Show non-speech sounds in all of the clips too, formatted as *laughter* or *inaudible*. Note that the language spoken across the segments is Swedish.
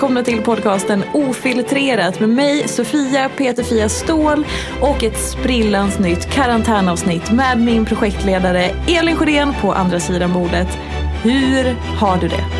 Välkomna till podcasten Ofiltrerat med mig Sofia Peter-Fia Ståhl och ett sprillans nytt karantänavsnitt med min projektledare Elin Sjödén på andra sidan bordet. Hur har du det?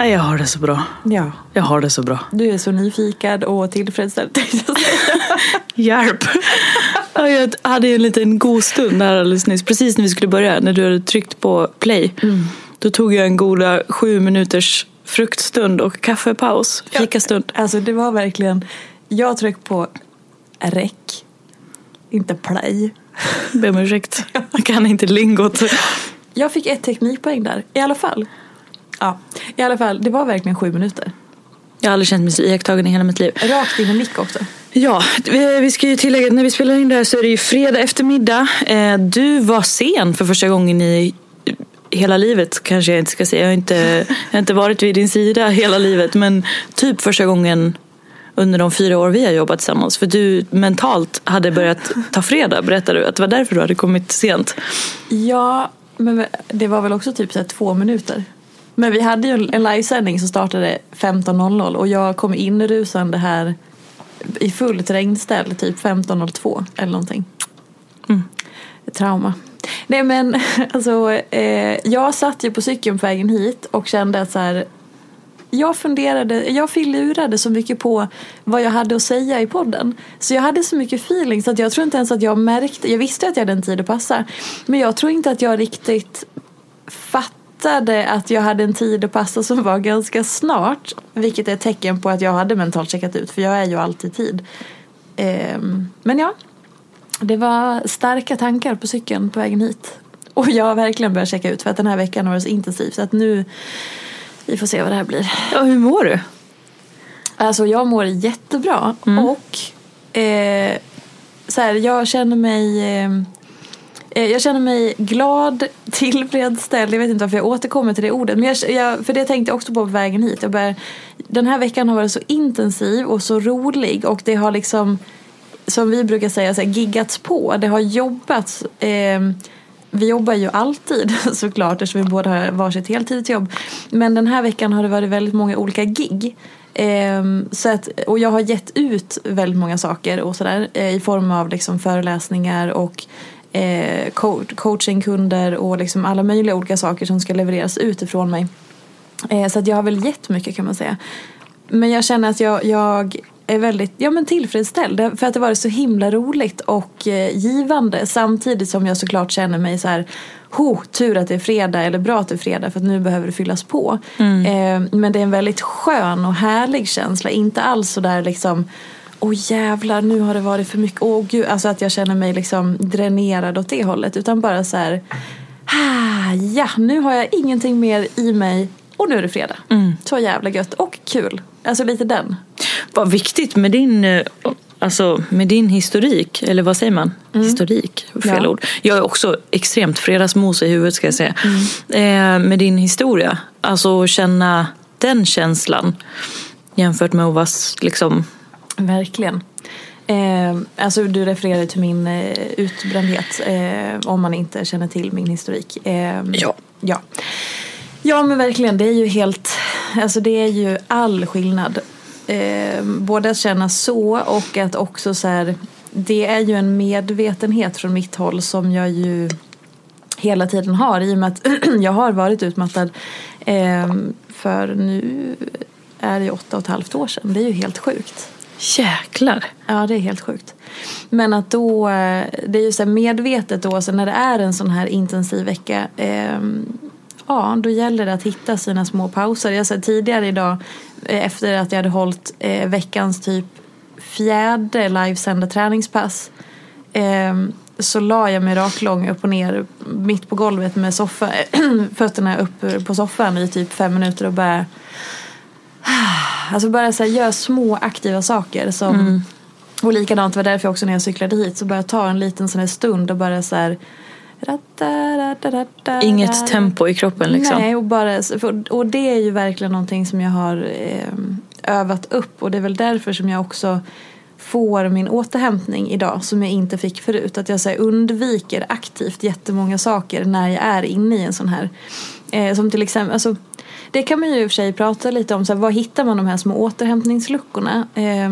Nej, Jag har det så bra. Ja. Jag har det så bra. Du är så nyfiken och tillfredsställd. *laughs* Hjälp! Ja, Jag hade en liten god stund här alldeles nyss, precis när vi skulle börja, när du hade tryckt på play. Då tog jag en goda sju minuters fruktstund och kaffepaus, fikastund. Alltså det var verkligen, jag tryckte på rec, inte play. Be om ursäkt, *laughs* jag kan inte lingot. Jag fick ett teknikpoäng där, i alla fall. Ja, i alla fall, det var verkligen sju minuter. Jag har aldrig känt mig så iakttagen i hela mitt liv. Rakt in i mick också. Ja, vi ska ju tillägga att när vi spelar in det här så är det ju fredag eftermiddag. Eh, Du var sen för första gången i hela livet kanske jag inte ska säga. Jag har inte, jag har inte varit vid din sida hela livet. Men typ första gången under de fyra år vi har jobbat tillsammans. För du mentalt hade börjat ta fredag, berättade du. Att det var därför du hade kommit sent. Ja, men det var väl också typ så två minuter. Men vi hade ju en livesändning som startade 15.00 och jag kom in rusande här i fullt regnställ typ 15.02 eller någonting. Mm. Trauma. Nej men *laughs* alltså, eh, jag satt ju på cykeln på vägen hit och kände att så här, jag funderade, jag filurade så mycket på vad jag hade att säga i podden. Så jag hade så mycket feeling så att jag tror inte ens att jag märkte, jag visste att jag hade en tid att passa. Men jag tror inte att jag riktigt fattade att jag hade en tid att passa som var ganska snart. Vilket är ett tecken på att jag hade mentalt checkat ut för jag är ju alltid tid. Ehm, men ja, det var starka tankar på cykeln på vägen hit. Och jag har verkligen börjat checka ut för att den här veckan har varit så intensiv så att nu vi får se vad det här blir. Ja, hur mår du? Alltså jag mår jättebra mm. och eh, så här, jag känner mig eh, eh Eh, jag känner mig glad, *laughs* tillfredsställd. Jag vet inte varför jag återkommer till det ordet. Men jag, jag, för det tänkte jag också på på vägen hit. Jag började, den här veckan har varit så intensiv och så rolig och det har liksom som vi brukar säga, så här, giggats på. Det har jobbats. Eh, vi jobbar ju alltid *laughs* såklart eftersom vi båda har varsitt heltidsjobb. Men den här veckan har det varit väldigt många olika gig. Ehm, så att, och jag har gett ut väldigt många saker och sådär eh, i form av liksom föreläsningar och eh, coachingkunder och liksom alla möjliga olika saker som ska levereras utifrån mig. Eh, så att jag har väl gett mycket kan man säga. Men jag känner att jag, jag är väldigt ja, men tillfredsställd för att det varit så himla roligt och eh, givande samtidigt som jag såklart känner mig så här Ho, tur att det är fredag eller bra att det är fredag för att nu behöver det fyllas på. Mm. Eh, men det är en väldigt skön och härlig känsla. Inte alls så där liksom Åh oh, jävlar, nu har det varit för mycket. Åh oh, gud, alltså att jag känner mig liksom dränerad åt det hållet. Utan bara så här, ah, ja, nu har jag ingenting mer i mig och nu är det fredag. Mm. Så jävla gött och kul. Alltså lite den. Vad viktigt med din, eh, alltså, med din historik, eller vad säger man? Mm. Historik, fel ja. ord. Jag är också extremt fredagsmos i huvudet ska jag säga. Mm. Eh, med din historia, alltså känna den känslan jämfört med att vara liksom... Verkligen. Eh, alltså du refererar till min eh, utbrändhet eh, om man inte känner till min historik. Eh, ja. ja. Ja men verkligen, det är ju helt, alltså det är ju all skillnad. Eh, både att känna så och att också så här, det är ju en medvetenhet från mitt håll som jag ju hela tiden har i och med att *clears throat* jag har varit utmattad eh, för nu är det åtta och ett halvt år sedan. Det är ju helt sjukt. Jäklar! Ja, det är helt sjukt. Men att då, eh, det är ju så medvetet då, så när det är en sån här intensiv vecka eh, ja, då gäller det att hitta sina små pauser. Jag sa tidigare idag eh, efter att jag hade hållit eh, veckans typ fjärde livesända träningspass eh, så la jag mig raklång upp och ner mitt på golvet med soffa, *clears throat* fötterna upp på soffan i typ fem minuter och bara Alltså bara så här, gör små aktiva saker som mm. Och likadant var därför också när jag cyklade hit så bara ta en liten sån här stund och bara så här Inget tempo i kroppen liksom? Nej, och, bara, och det är ju verkligen någonting som jag har eh, övat upp och det är väl därför som jag också får min återhämtning idag som jag inte fick förut. Att jag så här, undviker aktivt jättemånga saker när jag är inne i en sån här. Eh, som till exempel, alltså, det kan man ju i och för sig prata lite om, så här, var hittar man de här små återhämtningsluckorna? Eh,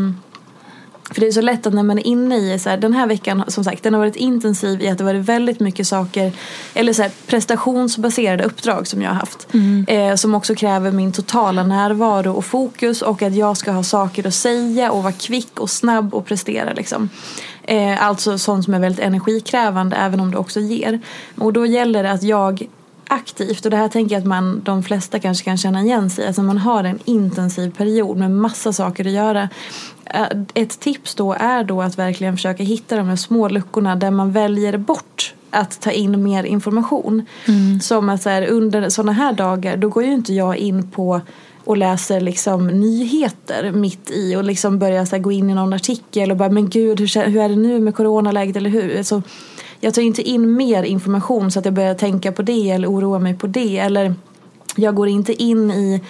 för det är så lätt att när man är inne i så här, den här veckan som sagt den har varit intensiv i att det varit väldigt mycket saker eller så här, prestationsbaserade uppdrag som jag har haft. Mm. Eh, som också kräver min totala närvaro och fokus och att jag ska ha saker att säga och vara kvick och snabb och prestera liksom. Eh, alltså sånt som är väldigt energikrävande även om det också ger. Och då gäller det att jag aktivt och det här tänker jag att man, de flesta kanske kan känna igen sig Alltså man har en intensiv period med massa saker att göra. Eh, ett tips då är då att verkligen försöka hitta de här små luckorna där man väljer bort att ta in mer information. Mm. Som att så här, under sådana här dagar då går ju inte jag in på och läser liksom nyheter mitt i och liksom börjar så gå in i någon artikel och bara men gud hur, hur är det nu med coronaläget eller hur? Så jag tar inte in mer information så att jag börjar tänka på det eller oroa mig på det. Eller jag går inte in i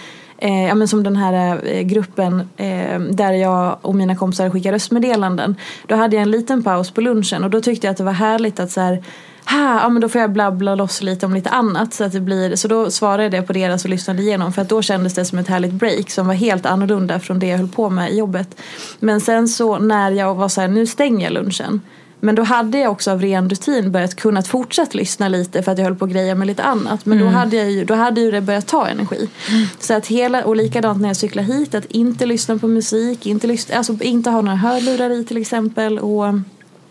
Eh, ja, men som den här eh, gruppen eh, där jag och mina kompisar skickar röstmeddelanden. Då hade jag en liten paus på lunchen och då tyckte jag att det var härligt att så här, ha, ja, men då får jag blabbla loss lite om lite annat. Så, att det blir, så då svarade jag på deras och lyssnade igenom. För att då kändes det som ett härligt break som var helt annorlunda från det jag höll på med i jobbet. Men sen så när jag var så här, nu stänger jag lunchen. Men då hade jag också av ren rutin börjat kunna fortsätta lyssna lite för att jag höll på att greja med lite annat. Men mm. då, hade jag ju, då hade ju det börjat ta energi. Mm. Så att hela, och likadant när jag cyklar hit, att inte lyssna på musik, inte, lyssna, alltså inte ha några hörlurar i till exempel. Och,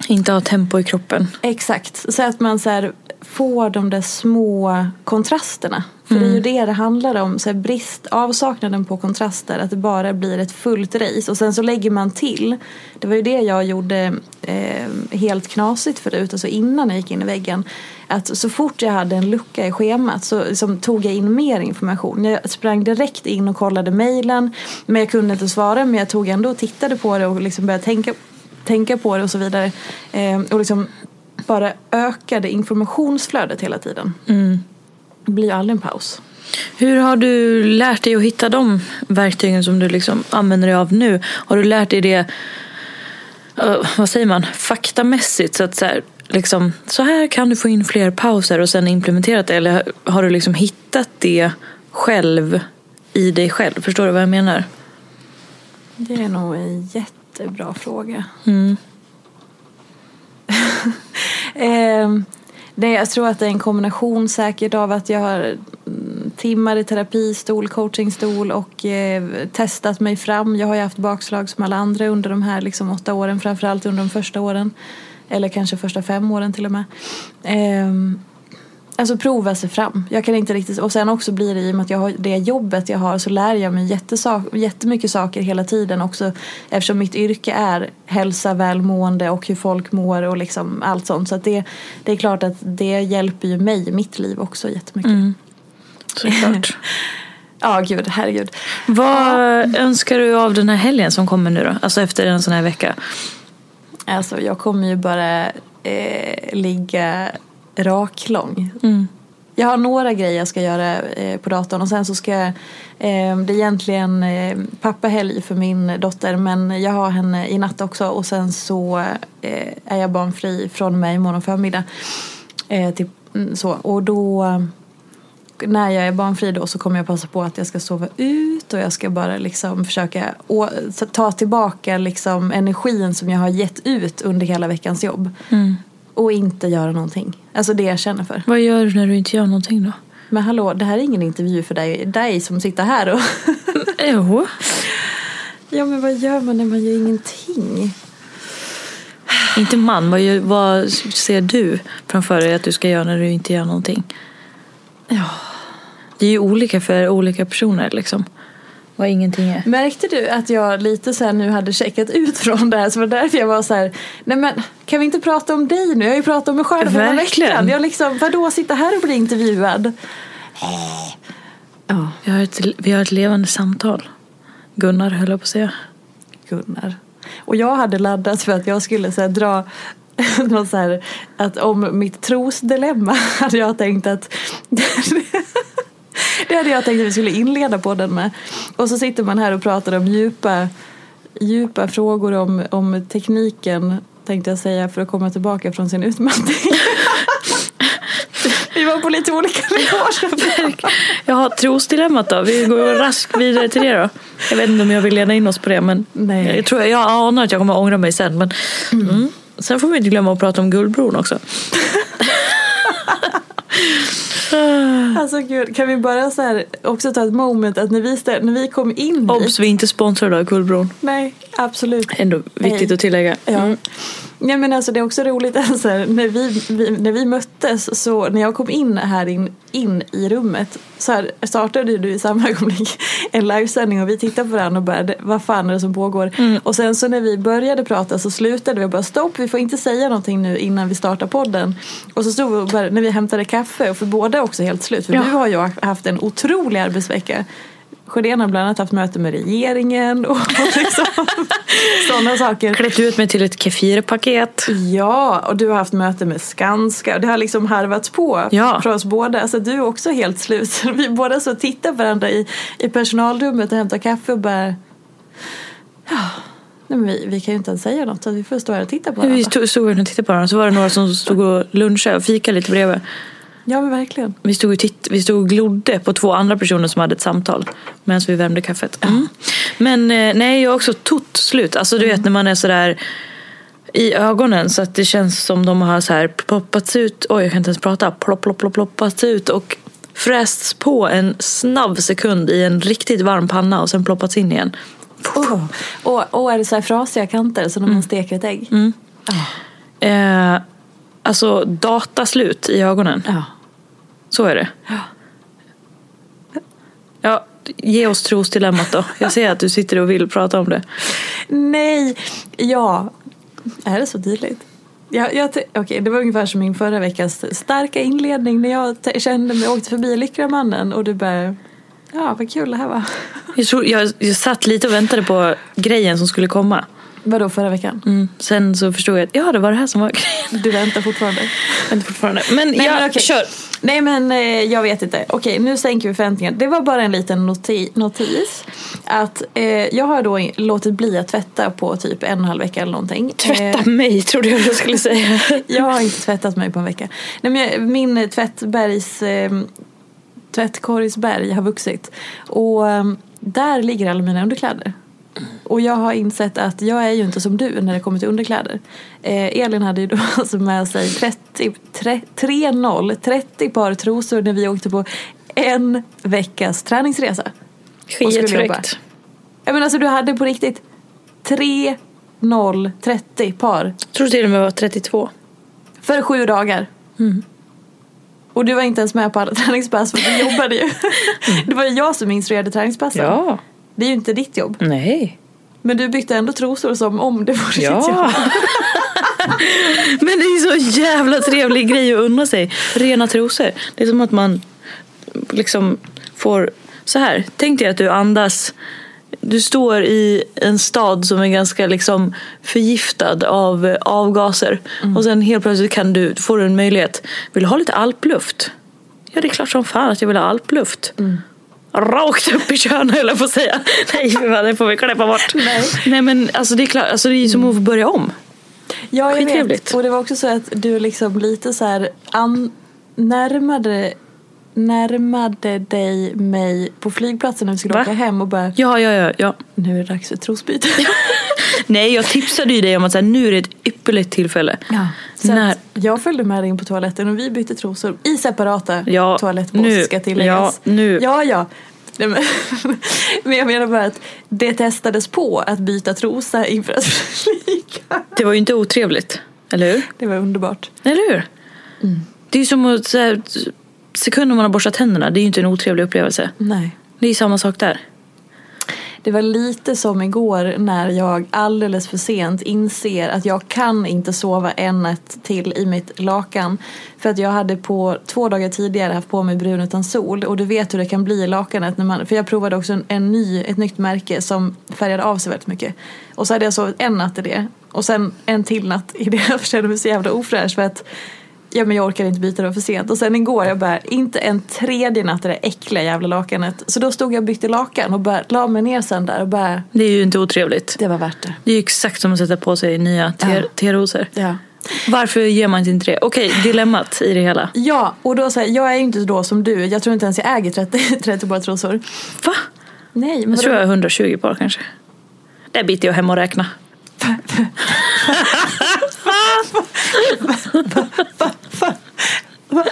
inte ha tempo i kroppen. Exakt, så att man så här, får de där små kontrasterna. För mm. det är ju mm. det det handlar om. Så brist, avsaknaden på kontraster. Att det bara blir ett fullt race. Och sen så lägger man till. Det var ju det jag gjorde eh, helt knasigt förut. Alltså innan jag gick in i väggen. Att så fort jag hade en lucka i schemat så liksom, tog jag in mer information. Jag sprang direkt in och kollade mejlen. Men jag kunde inte svara. Men jag tog ändå och tittade på det och liksom började tänka, tänka på det och så vidare. Eh, och liksom bara ökade informationsflödet hela tiden. Mm. Blir aldrig en paus. Hur har du lärt dig att hitta de verktygen som du liksom använder dig av nu? Har du lärt dig det, uh, vad säger man, faktamässigt? Så att så här, liksom, så här kan du få in fler pauser och sen implementerat det? Eller har du liksom hittat det själv i dig själv? Förstår du vad jag menar? Det är nog en jättebra fråga. Mm. *laughs* eh, Nej, jag tror att det är en kombination säkert av att jag har mm, timmar i terapistol, coachingstol och eh, testat mig fram. Jag har ju haft bakslag som alla andra under de här liksom, åtta åren, framförallt under de första åren. Eller kanske första fem åren till och med. Eh, Alltså prova sig fram. Jag kan inte riktigt, och sen också blir det i och med att jag har det jobbet jag har så lär jag mig jättesak, jättemycket saker hela tiden också eftersom mitt yrke är hälsa, välmående och hur folk mår och liksom allt sånt. Så att det, det är klart att det hjälper ju mig i mitt liv också jättemycket. Mm. Såklart. *laughs* Ja, gud, herregud. Vad ja. önskar du av den här helgen som kommer nu då? Alltså efter en sån här vecka. Alltså jag kommer ju bara eh, ligga raklång. Mm. Jag har några grejer jag ska göra eh, på datorn och sen så ska jag, eh, det är egentligen eh, pappahelg för min dotter men jag har henne i natt också och sen så är jag barnfri från med imorgon förmiddag. Till, mm, så. Och då när jag är barnfri då så kommer jag passa på att jag ska sova ut och jag ska bara liksom försöka ta tillbaka liksom energin som jag har gett ut under hela veckans jobb. Mm och inte göra någonting. Alltså det jag känner för. Vad gör du när du inte gör någonting då? Men hallå, det här är ingen intervju för dig, dig som sitter här och... *laughs* jo. Ja men vad gör man när man gör ingenting? Inte man, vad, gör, vad ser du framför dig att du ska göra när du inte gör någonting? Ja. Det är ju olika för olika personer liksom. Vad ingenting är. Märkte du att jag lite så nu hade checkat ut från det här? Så var det därför jag var så här, nej men kan vi inte prata om dig nu? Jag har ju pratat om mig själv hela veckan. Jag liksom, vadå sitta här och bli intervjuad? Ja. Vi, har ett, vi har ett levande samtal. Gunnar höll jag på att säga. Gunnar. Och jag hade laddat för att jag skulle så dra *laughs* något så här, att om mitt trosdilemma *laughs* hade jag tänkt att *laughs* det hade jag tänkt att vi skulle inleda podden med. Och så sitter man här och pratar om djupa, djupa frågor om, om tekniken tänkte jag säga för att komma tillbaka från sin utmattning. Vi var på lite olika nivåer. Jaha, trosdilemmat då? Vi går raskt vidare till det då. Jag vet inte om jag vill leda in oss på det men Nej. Jag, tror, jag anar att jag kommer att ångra mig sen. Men, mm. Mm. Sen får vi inte glömma att prata om Guldbron också. *laughs* *laughs* Alltså gud, kan vi bara så här också ta ett moment att när vi, ställ, när vi kom in hit. Obs, vi är inte sponsrade av Guldbron. Nej, absolut. Ändå viktigt Nej. att tillägga. Mm. Ja. Men alltså, det är också roligt *laughs* alltså, när, vi, vi, när vi möttes så när jag kom in här in, in i rummet så här, startade du i samma *laughs* ögonblick en livesändning och vi tittade på varandra och började vad fan är det som pågår? Mm. Och sen så när vi började prata så slutade vi och bara stopp vi får inte säga någonting nu innan vi startar podden. Och så stod vi och bara, när vi hämtade kaffe och för båda också helt slut för ja. du har ju haft en otrolig arbetsvecka Sjödén har bland annat haft möte med regeringen och *laughs* liksom sådana saker. Klätt ut mig till ett kefirpaket. Ja, och du har haft möte med Skanska och det har liksom harvats på Ja. för oss båda. Alltså du är också helt slut. *laughs* Vi båda så tittar på varandra i, i personalrummet och hämtar kaffe och bara Ja, nej, men vi, vi kan ju inte ens säga något så vi får stå här och titta på Vi varandra. stod, stod och tittade på varandra så var det några som stod och lunchade och fikade lite bredvid. Ja men verkligen. Vi stod, och titt, vi stod och glodde på två andra personer som hade ett samtal medan vi värmde kaffet. Mm. Men eh, nej, jag är också tot slut. Alltså du vet när man är sådär i ögonen så att det känns som de har så här ploppats ut. Oj, jag kan inte ens prata. Plopp, plopp, plopp, ploppats ut och frästs på en snabb sekund i en riktigt varm panna och sen ploppats in igen. Oh. Och, och är det så här frasiga kanter som när man steker ett ägg? Eh, alltså dataslut i ögonen. Ja. Så är det. Ja, ge oss trosdilemmat då. Jag ser att du sitter och vill prata om det. Nej, ja. Är det så tydligt? Jag, jag, okej, det var ungefär som min förra veckas starka inledning när jag kände mig, åkte förbi Lyckramannen och du bara Ja, vad kul det här var. Jag, tror, jag, jag satt lite och väntade på grejen som skulle komma. Vadå förra veckan? Mm. Sen så förstod jag att ja, det var det här som var grejen. Du väntar fortfarande? *laughs* Vänta fortfarande. Men, Nej, ja, men okej. kör. Nej men eh, jag vet inte. Okej nu sänker vi förväntningarna. Det var bara en liten noti- notis. Att eh, jag har då låtit bli att tvätta på typ en och en halv vecka eller någonting. Tvätta Eh, mig trodde jag du skulle säga. *laughs* jag har inte tvättat mig på en vecka. Nej, men jag, min tvättbergs, eh, tvättkorgsberg har vuxit. Och eh, där ligger alla mina underkläder. Och jag har insett att jag är ju inte som du när det kommer till underkläder. Eh, Elin hade ju då *laughs* alltså med sig 30, 3-0, 30 par trosor när vi åkte på en veckas träningsresa. Skitfräckt. Ja men alltså du hade på riktigt 3, 0, 30 par Jag tror till och med var 32. för sju dagar. Och du var inte ens med på alla *laughs* träningspass för du jobbade ju. *laughs* Det var ju jag som instruerade träningspassen. Ja. Det är ju inte ditt jobb. Nej. Men du bytte ändå trosor som om det var ditt jobb. Ja. *laughs* Men det är så jävla trevlig grej att unna sig. Rena trosor. Det är som att man liksom får så här. Tänk dig att du andas. Du står i en stad som är ganska liksom förgiftad av avgaser. Och sen helt plötsligt kan du, får du en möjlighet. Vill du ha lite alpluft? Ja, det är klart som fan att jag vill ha alpluft. Rakt upp i könet höll jag på att säga. Nej, det får vi klippa bort. Nej. Nej men alltså det är klart, alltså, det är som att börja om. Ja, jag Skittrevligt. vet. Och det var också så att du liksom lite så här an- närmade, närmade dig mig på flygplatsen när vi skulle Va? åka hem och bara Ja, ja, ja. ja. nu är det dags för trosbyte. *laughs* Nej, jag tipsade ju dig om att så här, nu är det ett ypperligt tillfälle. Ja. Så När- jag följde med dig in på toaletten och vi bytte trosor i separata Ja, toalettbås nu- ska tilläggas. ja, nu. Ja, ja. Nej, men, *laughs* men jag menar bara att det testades på att byta trosa inför att flyga. Det var ju inte otrevligt, eller hur? Det var underbart. Eller hur? Det är ju som att så här, sekunden man har borstat tänderna, det är ju inte en otrevlig upplevelse. Nej. Det är ju samma sak där. Det var lite som igår när jag alldeles för sent inser att jag kan inte sova en natt till i mitt lakan. För att jag hade på två dagar tidigare haft på mig brun utan sol. Och du vet hur det kan bli i lakanet. När man, för jag provade också en, en ny, ett nytt märke som färgade av sig väldigt mycket. Och så hade jag sovit en natt i det. Och sen en till natt i det. *laughs* Jag kände mig så jävla ofräsch för att Ja men jag orkar inte byta, var för sent. Och sen igår, jag bara, inte en tredje natt i det där äckliga jävla lakanet. Så då stod jag och bytte lakan och bara la mig ner sen där och bara, Det är ju inte otrevligt. det var värt det. Det är ju exakt som att sätta på sig nya te- Ja. terosor. Varför gör man inte det? Okej, dilemmat i det hela. Ja, och då säger jag är ju inte då som du. Jag tror inte ens jag äger 30, 30 *laughs* par trosor. Va? Nej, men Jag tror jag har 120 par kanske. Där biter jag hem och räkna. *laughs* *laughs*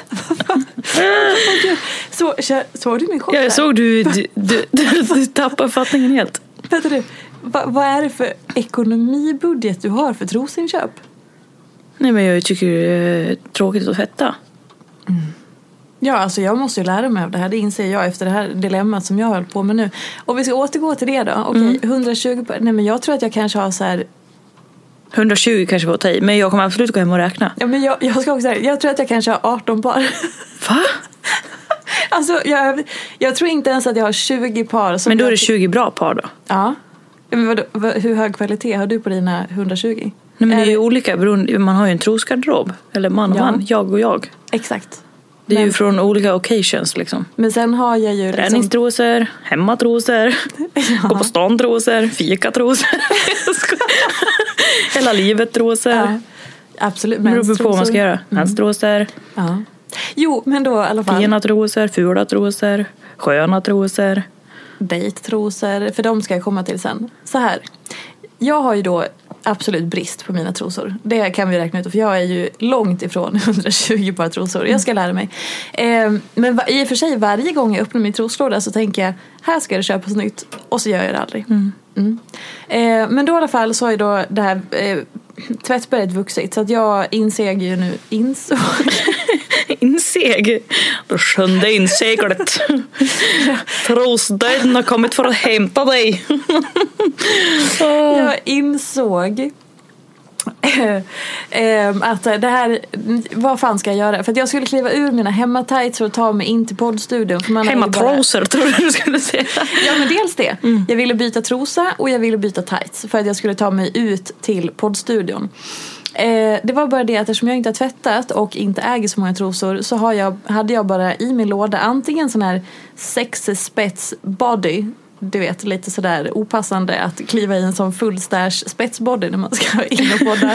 Så, såg du min chock jag såg du, du, du, *laughs* du, tappar fattningen helt. Vänta du, Va, vad är det för ekonomibudget du har för trosinköp? Nej men jag tycker det är tråkigt att tvätta. Ja, alltså jag måste ju lära mig av det här. Det inser jag efter det här dilemmat som jag höll på med nu. Och vi ska återgå till det då. Okej, 120 par. Nej men jag tror att jag kanske har så här. 120 kanske var att ta i, men jag kommer absolut gå hem och räkna. Ja men jag, jag ska också. Jag tror att jag kanske har 18 par. Va? *laughs* Alltså, jag, jag tror inte ens att jag har 20 par. Som Men då är det ty- 20 bra par då? Ja. Ja, Men vadå, vad, hur hög kvalitet har du på dina 120? Nej, men det är Är ju olika, beroende- man har ju en trosgarderob. Eller man och Ja. man, jag och jag. Exakt. Det är Men- ju från olika occasions liksom. Men sen har jag ju liksom... Träningstrosor, hemmatrosor, *laughs* gå på stan-trosor, fikatrosor. *laughs* Hela livet-trosor. Ja, absolut. Det beror på vad man ska göra. Menstrosor, Ja. Jo, men då i alla fall. fina trosor, fula trosor, sköna trosor. Dejttrosor, för de ska jag komma till sen. Så här. Jag har ju då absolut brist på mina trosor. Det kan vi räkna ut för jag är ju långt ifrån *laughs* 120 par trosor. Jag ska lära mig. Eh, men i och för sig varje gång jag öppnar min troslåda så tänker jag här ska det köpas nytt och så gör jag det aldrig. Mm. Eh, men då i alla fall så har ju då det här eh, tvättberget vuxit så att jag inseg ju nu, insåg *laughs* Inseg. Det sjunde inseglet. Trosdöden har kommit för att hämta dig. *laughs* Jag insåg *laughs* att det här, vad fan ska jag göra? För att jag skulle kliva ur mina hemmatights och ta mig in till poddstudion. För man är ju bara- Hemmatrosor tror jag du skulle säga. Ja men dels det. Jag ville byta trosa och jag ville byta tights för att jag skulle ta mig ut till poddstudion. Eh, det var bara det att eftersom jag inte har tvättat och inte äger så många trosor så har jag, hade jag bara i min låda antingen sån här sexspets body du vet lite sådär opassande att kliva i en sån full stash spetsbody när man ska *laughs* in och podda.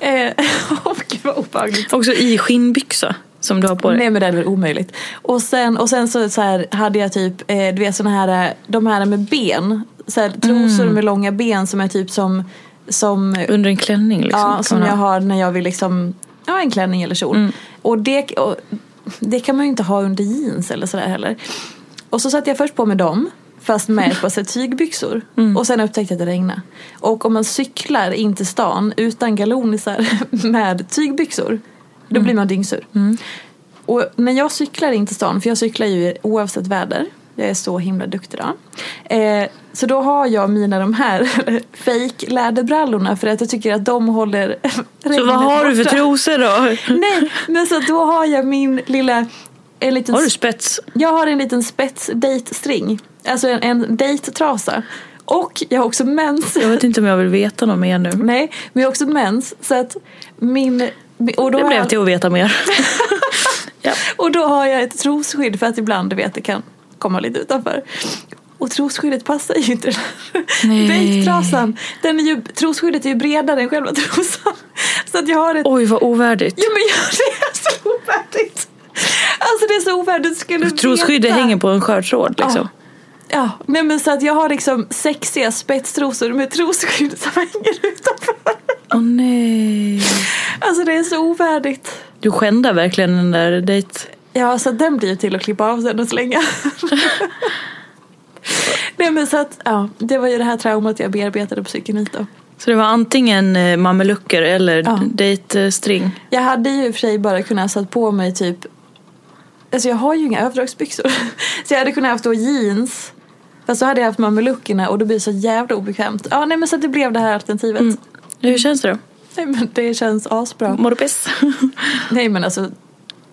*laughs* eh, *laughs* och gud vad obehagligt. Också i skinnbyxa som du har på dig. Nej men det är väl omöjligt. Och sen, och sen så, så här, hade jag typ, eh, du vet såna här, eh, de här med ben. Så här, trosor Mm. med långa ben som är typ som, som, Under en klänning liksom. ja, som jag ha. har när jag vill liksom, ja en klänning eller kjol. Mm. Och, det, och det kan man ju inte ha under jeans eller sådär heller. Och så satte jag först på mig dem. Fast med ett par tygbyxor. Mm. Och sen upptäckte jag att det regnade. Och om man cyklar in till stan utan galonisar *laughs* med tygbyxor. Mm. Då blir man dyngsur. Och när jag cyklar in till stan, för jag cyklar ju oavsett väder. Jag är så himla duktig då. Eh, så då har jag mina de här *laughs* fake läderbrallorna för att jag tycker att de håller *laughs* Så vad har du för borta. trosor då? Nej, men så då har jag min lilla... En liten, Har du spets? jag har en liten spets dejtstring. Alltså en, en dejttrasa. Och jag har också mens. Jag vet inte om jag vill veta något mer nu. Nej, men jag har också mens. Så att min... Och då, Det blev jag, till att veta mer. *laughs* ja. och då har jag ett trosskydd för att ibland, du vet, det kan komma lite utanför. Och trosskyddet passar ju inte den här dejttrasan. Den är ju, trosskyddet är ju bredare än själva trosan. Så att jag har ett Oj vad ovärdigt. Ja men jag, *laughs* det är så ovärdigt. Alltså det är så ovärdigt. Skulle Trosskyddet veta. hänger på en skör tråd liksom. Ja, nej men så att jag har liksom sexiga spetstrosor med trosskydd som hänger utanför. Åh nej. Alltså det är så ovärdigt. Du skändar verkligen den där dejt... Ja, så den blir ju till att klippa av sen och slänga. *laughs* nej men så att, ja, det var ju det här traumat jag bearbetade på cykeln då. Så det var antingen eh, mamelucker eller Ja. dejtstring. Jag hade ju i och för sig bara kunnat satt på mig typ Alltså jag har ju inga överdragsbyxor. *laughs* Så jag hade kunnat haft då jeans. Fast så hade jag haft mameluckerna och då blir det så jävla obekvämt. Ja nej men så det blev det här alternativet. Mm. Hur känns det då? Nej men det känns asbra. Mår du piss? *laughs* Nej men alltså.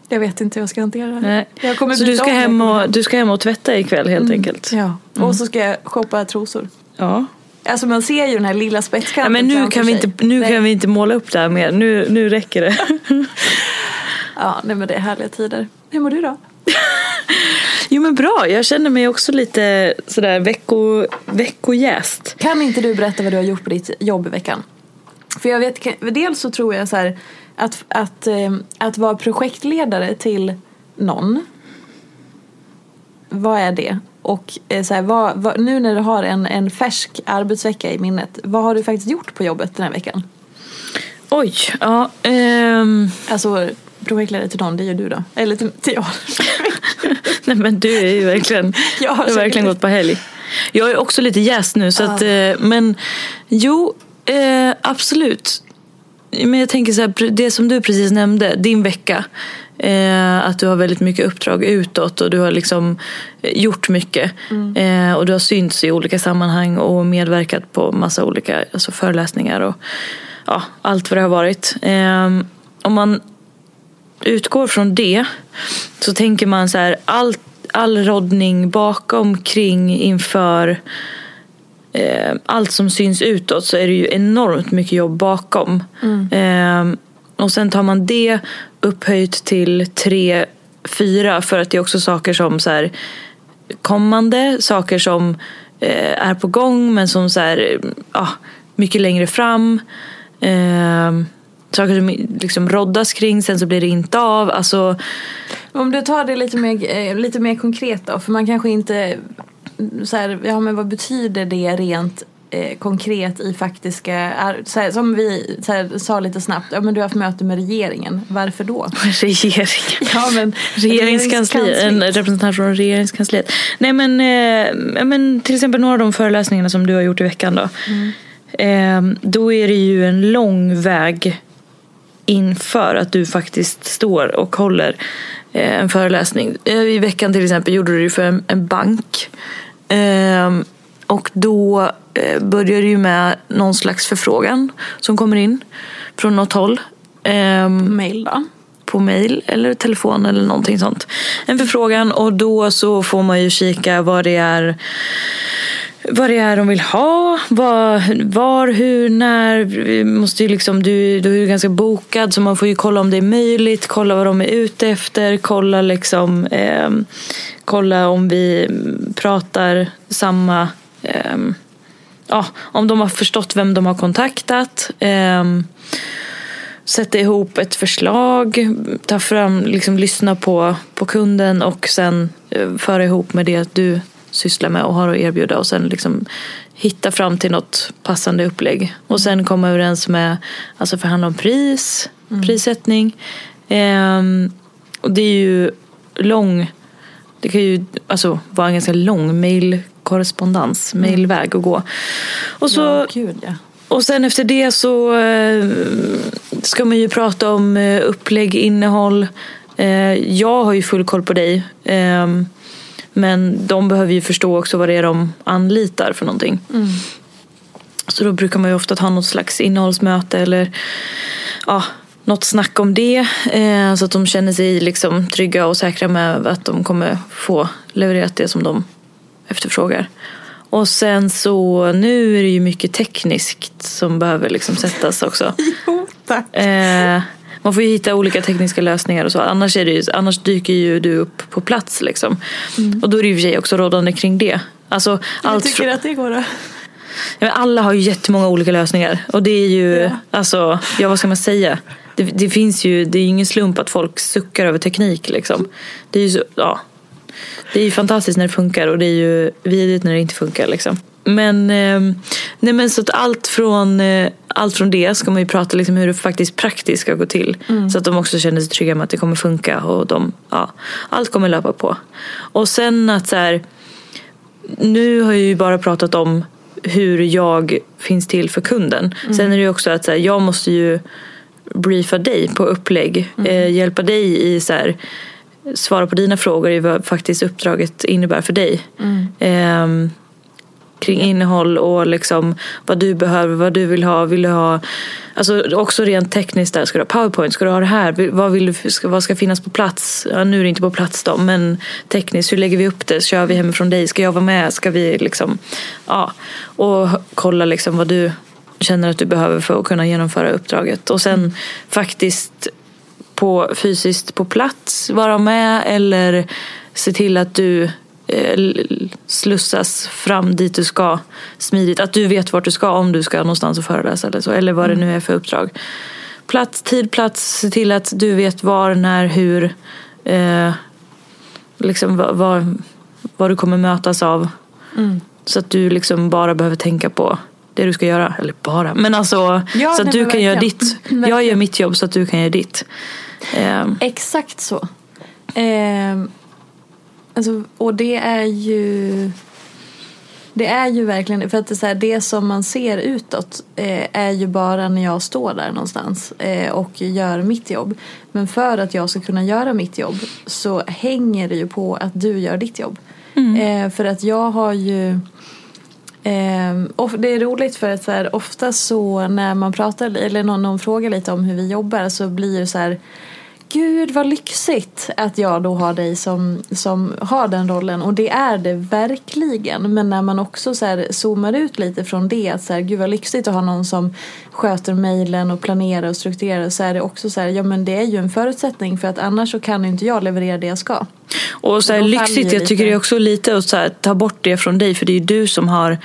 Jag vet inte hur jag ska hantera det. Nej. Jag kommer Så du ska, hem och, du ska hem och tvätta ikväll helt enkelt? Ja. Och så ska jag shoppa trosor. Ja. Alltså man ser ju den här lilla ja spetskanten men nu, kan vi, sig. inte, nu Nej. kan vi inte måla upp det här mer. Nu, nu räcker det. *laughs* Ja nej men det är härliga tider. Hur mår du då? *laughs* Jo men bra, jag känner mig också lite sådär vecko, veckojäst. Kan inte du berätta vad du har gjort på ditt jobb i veckan? För jag vet, dels så tror jag så här att, att, eh, att vara projektledare till någon. Vad är det? Och eh, så här, vad, vad, nu när du har en, en färsk arbetsvecka i minnet, vad har du faktiskt gjort på jobbet den här veckan? Oj, ja. ehm, Alltså projektledare till någon, det är ju du då. Eller till, till jag. *laughs* nej men du är ju verkligen, *laughs* Jag har verkligen gått på helg. Jag är också lite jäst nu så att, eh, men jo, eh, absolut. Men jag tänker så här, det som du precis nämnde, din vecka. Eh, att du har väldigt mycket uppdrag utåt och du har liksom eh, gjort mycket. Eh, och du har synts i olika sammanhang och medverkat på massa olika alltså föreläsningar och ja, allt vad det har varit. Eh, om man utgår från det så tänker man så här, allt all roddning bakom, kring, inför eh, allt som syns utåt så är det ju enormt mycket jobb bakom. Eh, och sen tar man det upphöjt till tre, fyra för att det är också saker som så här, kommande, saker som eh, är på gång men som så här, ja, mycket längre fram. Saker som liksom roddas kring, sen så blir det inte av. Alltså, Om du tar det lite mer, eh, lite mer konkret då, för man kanske inte så här, ja men vad betyder det rent eh, konkret i faktiska, här, som vi här, sa lite snabbt, ja men du har haft möte med regeringen, varför då? *laughs* regeringen. Ja men Regeringskansliet, en representant från regeringskansliet. Nej men, eh, men till exempel några av de föreläsningarna som du har gjort i veckan då. Eh, då är det ju en lång väg inför att du faktiskt står och håller eh, en föreläsning. Eh, I veckan till exempel gjorde du det för en, bank. Eh, och då eh, börjar det ju med någon slags förfrågan som kommer in från något håll. Eh, Mail då? på mail eller telefon eller någonting sånt. En förfrågan och då så får man ju kika vad det är vad det är de vill ha, vad, var, hur, när. Vi måste ju liksom, du, du är ju ganska bokad så man får ju kolla om det är möjligt, kolla vad de är ute efter, kolla liksom eh, kolla om vi pratar samma eh, ja, om de har förstått vem de har kontaktat. Eh, sätta ihop ett förslag, ta fram, liksom, lyssna på, på kunden och sen eh, föra ihop med det du sysslar med och har att erbjuda och sen liksom hitta fram till något passande upplägg. Och sen komma överens med, alltså förhandla om pris, prissättning. Ehm, och det är ju lång, det kan ju alltså vara en ganska lång mailkorrespondens, mailväg att gå. Och så Ja, gud ja. och sen efter det så eh, ska man ju prata om eh, upplägg, innehåll. Eh, jag har ju full koll på dig. Men de behöver ju förstå också vad det är de anlitar för någonting. Så då brukar man ju ofta ha något slags innehållsmöte eller ja, något snack om det. Eh, så att de känner sig liksom trygga och säkra med att de kommer få levererat det som de efterfrågar. Och sen så nu är det ju mycket tekniskt som behöver liksom sättas också. *laughs* Jo, tack. Eh, man får ju hitta olika tekniska lösningar och så. Annars, är det ju, annars dyker ju du upp på plats liksom. Och då är det ju för sig också rådande kring det. Alltså, Jag allt tycker fr- att det går då. Ja, alla har ju jättemånga olika lösningar. Och det är ju, Ja. alltså, ja vad ska man säga? Det, det finns ju, det är ju ingen slump att folk suckar över teknik liksom. Det är ju så, ja. Det är ju fantastiskt när det funkar och det är ju vidrigt när det inte funkar liksom. Men, eh, nej men så att allt från, eh, allt från det ska man ju prata liksom hur det faktiskt praktiskt ska gå till. Så att de också känner sig trygga med att det kommer funka och de, ja, allt kommer löpa på. Och sen att så här, nu har jag ju bara pratat om hur jag finns till för kunden. Sen är det ju också att så här, jag måste ju briefa dig på upplägg. Eh, hjälpa dig i så här, svara på dina frågor i vad faktiskt uppdraget innebär för dig. Ehm, kring innehåll och liksom vad du behöver, vad du vill ha. Vill du ha alltså också rent tekniskt där, ska du ha powerpoint, ska du ha det här, vad, vill du, ska, vad ska finnas på plats? Ja, nu är det inte på plats då, men tekniskt, hur lägger vi upp det? Kör vi hemifrån dig? Ska jag vara med? Ska vi liksom, ja. Och kolla liksom vad du känner att du behöver för att kunna genomföra uppdraget. Och sen faktiskt på, fysiskt på plats vara med eller se till att du slussas fram dit du ska smidigt. Att du vet vart du ska om du ska någonstans och föreläsa eller så. Eller vad det nu är för uppdrag. Plats, tid, plats. Se till att du vet var, när, hur. Eh, liksom vad, vad, du kommer mötas av. Så att du liksom bara behöver tänka på det du ska göra. Eller bara, men alltså Ja, så att nej, du kan göra verkligen. ditt. Verkligen. Jag gör mitt jobb så att du kan göra ditt. Ehm, Exakt så. Ehm, alltså, och det är ju... Det är ju verkligen för att det, är så här, det som man ser utåt eh, är ju bara när jag står där någonstans eh, och gör mitt jobb. Men för att jag ska kunna göra mitt jobb så hänger det ju på att du gör ditt jobb. Eh, för att jag har ju Ehm, och det är roligt för att så här, ofta så när man pratar eller någon, någon frågar lite om hur vi jobbar så blir det så här gud vad lyxigt att jag då har dig som, som har den rollen. Och det är det verkligen. Men när man också så här zoomar ut lite från det. Att så här, gud vad lyxigt att ha någon som sköter mejlen och planerar och strukturerar. Så är det också så här, ja men det är ju en förutsättning. För att annars så kan inte jag leverera det jag ska. Och så här, lyxigt, jag tycker det är också lite att så här, ta bort det från dig. För det är ju du som har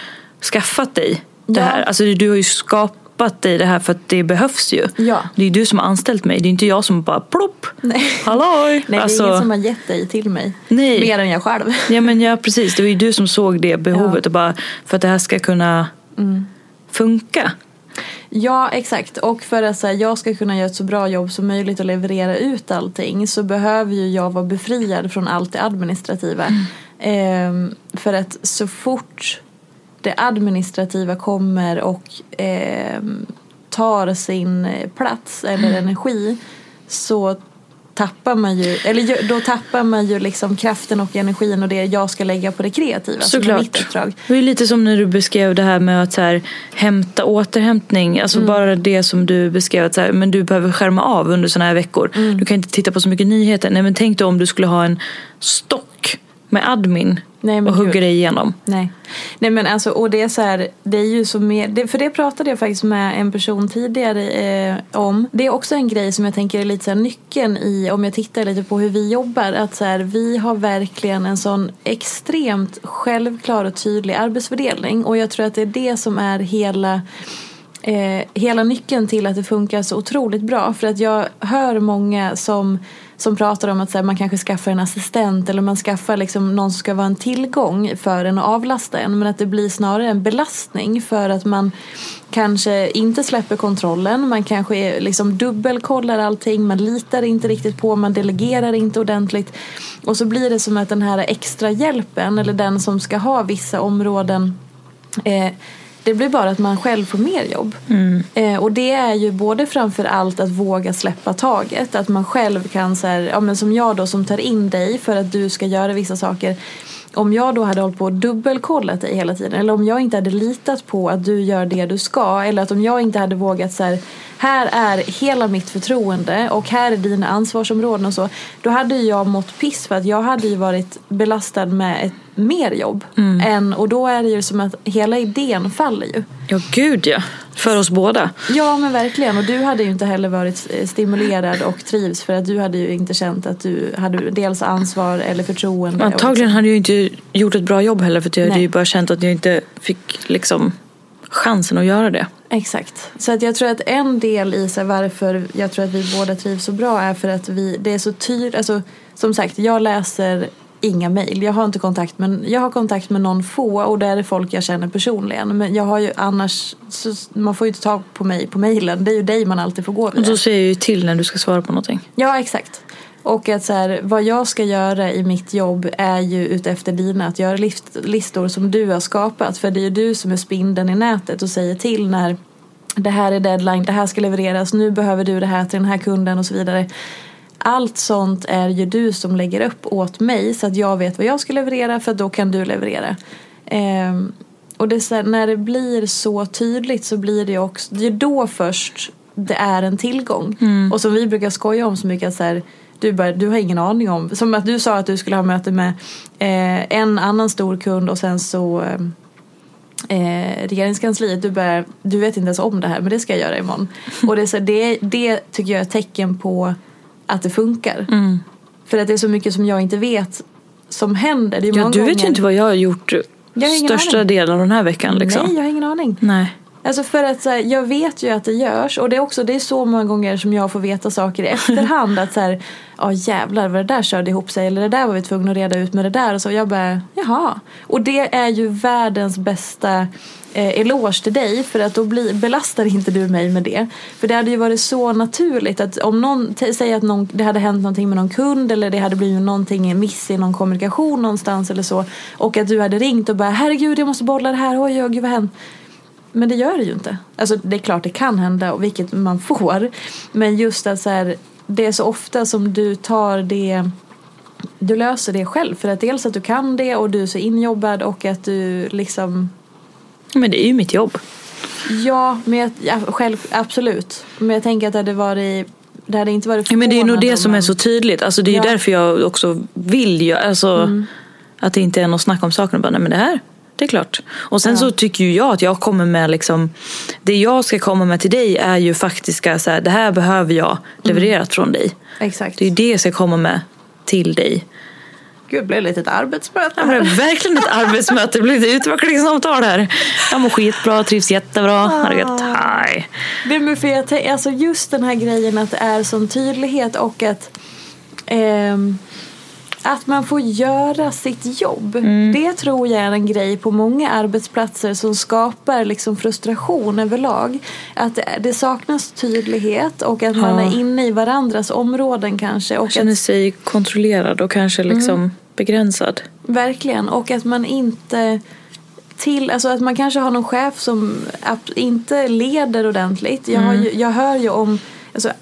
skaffat dig det Ja. här. Alltså du har ju skapat dig det här för att det behövs ju. Ja. Det är du som har anställt mig. Det är inte jag som bara plopp. Nej. Halloj! Nej, alltså, det är ingen som har gett dig till mig. Nej. Mer än jag själv. Ja men ja precis, det var ju du som såg det behovet och bara för att det här ska kunna Mm. funka. Ja, exakt. Och för att så här, jag ska kunna göra ett så bra jobb som möjligt och leverera ut allting så behöver ju jag vara befriad från allt det administrativa. Ehm, för att så fort det administrativa kommer och ehm, tar sin eh, plats eller energi så tappar man ju, eller då tappar man ju liksom kraften och energin och det jag ska lägga på det kreativa. som är mitt Såklart. uppdrag. Det ju lite som när du beskrev det här med att så här, hämta återhämtning. Alltså Mm. bara det som du beskrev att så här, men du behöver skärma av under sådana här veckor. Mm. Du kan inte titta på så mycket nyheter. Nej men tänk då om du skulle ha en stock med admin Nej, och hugga gud. dig igenom. Nej. Nej men alltså och det är så här, det är ju så mer, det, för det pratade jag faktiskt med en person tidigare eh, om. Det är också en grej som jag tänker är lite så här nyckeln i, om jag tittar lite på hur vi jobbar, att så här, vi har verkligen en sån extremt självklar och tydlig arbetsfördelning och jag tror att det är det som är hela eh, hela nyckeln till att det funkar så otroligt bra. För att jag hör många som, som pratar om att så här, man kanske skaffar en assistent eller man skaffar liksom någon som ska vara en tillgång för en och avlasta en. Men att det blir snarare en belastning för att man kanske inte släpper kontrollen. Man kanske är, liksom dubbelkollar allting, man litar inte riktigt på, man delegerar inte ordentligt. Och så blir det som att den här extra hjälpen eller den som ska ha vissa områden eh, det blir bara att man själv får mer jobb. Eh, och det är ju både framför allt att våga släppa taget. Att man själv kan, så här, ja, men som jag då som tar in dig för att du ska göra vissa saker. Om jag då hade hållit på och dubbelkollat dig hela tiden. Eller om jag inte hade litat på att du gör det du ska. Eller att om jag inte hade vågat så här. Här är hela mitt förtroende och här är dina ansvarsområden och så. Då hade ju jag mått piss för att jag hade ju varit belastad med ett mer jobb. Än, och då är det ju som att hela idén faller ju. Ja gud ja, för oss båda. Ja men verkligen och du hade ju inte heller varit eh, stimulerad och trivs för att du hade ju inte känt att du hade dels ansvar eller förtroende. Antagligen hade jag inte gjort ett bra jobb heller för att jag hade Nej. ju bara känt att jag inte fick liksom chansen att göra det. Exakt. Så att jag tror att en del i så varför jag tror att vi båda trivs så bra är för att vi, det är så tydligt, alltså som sagt jag läser inga mejl. Jag har inte kontakt med, jag har kontakt med någon få och det är folk jag känner personligen. Men jag har ju annars, så, man får ju inte tag på mig på mejlen. Det är ju dig man alltid får gå Och via. då säger jag ju till när du ska svara på någonting. Ja, exakt. Och att så här, vad jag ska göra i mitt jobb är ju utefter dina, att göra list, listor som du har skapat. För det är ju du som är spindeln i nätet och säger till när det här är deadline, det här ska levereras, nu behöver du det här till den här kunden och så vidare. Allt sånt är ju du som lägger upp åt mig så att jag vet vad jag ska leverera för då kan du leverera. Ehm, och det här, när det blir så tydligt så blir det ju också, det är då först det är en tillgång. Och som vi brukar skoja om så mycket att så här, du, bara, du har ingen aning om. Som att du sa att du skulle ha möte med eh, en annan stor kund och sen så eh, eh, regeringskansliet. Du, bara, du vet inte ens om det här men det ska jag göra imorgon. Och det, är så, det, det tycker jag är ett tecken på att det funkar. För att det är så mycket som jag inte vet som händer. Ja, du vet ju gånger- inte vad jag har gjort Jag har största aning. delen av den här veckan. Liksom. Nej, jag har ingen aning. Nej. Alltså för att så här, jag vet ju att det görs och det är också det är så många gånger som jag får veta saker i efterhand att så här, ja jävlar vad det där körde ihop sig eller det där var vi tvungna att reda ut med det där. Och så jag bara jaha. Och det är ju världens bästa eh, eloge till dig för att då bli, belastar inte du mig med det. För det hade ju varit så naturligt att om någon t- säger att någon, det hade hänt någonting med någon kund eller det hade blivit någonting eh, miss i någon kommunikation någonstans eller så och att du hade ringt och bara herregud jag måste bolla det här. Oj oj gud vad hänt? Men det gör det ju inte. Alltså det är klart det kan hända och vilket man får. Men just att så här, det är så ofta som du tar det du löser det själv. För att dels att du kan det och du är så injobbad och att du liksom Men det är ju mitt jobb. Ja, men jag, ja, själv, absolut. Men jag tänker att det hade varit det hade inte varit Ja, men det är nog det som om är så tydligt. Alltså, det är ju Ja. därför jag också vill göra, alltså, Mm. att det inte är något snack om saken. Bara, nej men det här, det är klart. Och sen så tycker ju jag att jag kommer med liksom, det jag ska komma med till dig är ju faktiska, så här, det här behöver jag levererat från dig. Exakt. Det är ju det jag ska komma med till dig. Gud, det blev lite ett arbetsmöte. Ja, det är verkligen ett arbetsmöte, det blir ett utvecklingssamtal här. Jag mår skitbra, trivs jättebra, har det gött. Hej. Nej, men för jag tänk- alltså just den här grejen att det är sån tydlighet och att ehm, att man får göra sitt jobb. Det tror jag är en grej på många arbetsplatser som skapar liksom frustration överlag. Att det, saknas tydlighet och att man Ja. är inne i varandras områden kanske. Och Känner att, sig kontrollerad och kanske liksom begränsad. verkligen. Och att man inte till, alltså att man kanske har någon chef som inte leder ordentligt. Jag, har ju, jag hör ju om Alltså,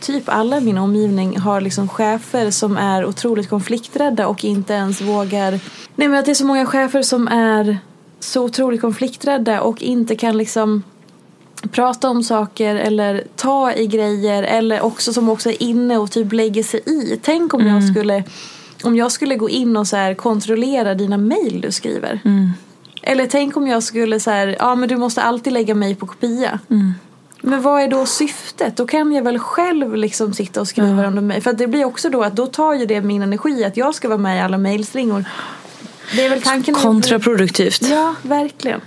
typ alla i min omgivning har liksom chefer som är otroligt konflikträdda och inte ens vågar... Nej men att det är så många chefer som är så otroligt konflikträdda och inte kan liksom prata om saker eller ta i grejer eller också som också är inne och typ lägger sig i. Tänk om jag skulle om jag skulle gå in och så här kontrollera dina mejl du skriver. Eller tänk om jag skulle så här, ja men du måste alltid lägga mig på kopia. Men vad är då syftet? Då kan jag väl själv liksom sitta och skriva under mig. För att det blir också då att då tar ju det min energi att jag ska vara med i alla mejlslingor. Det är väl tanken. med- Kontraproduktivt. Ja, verkligen.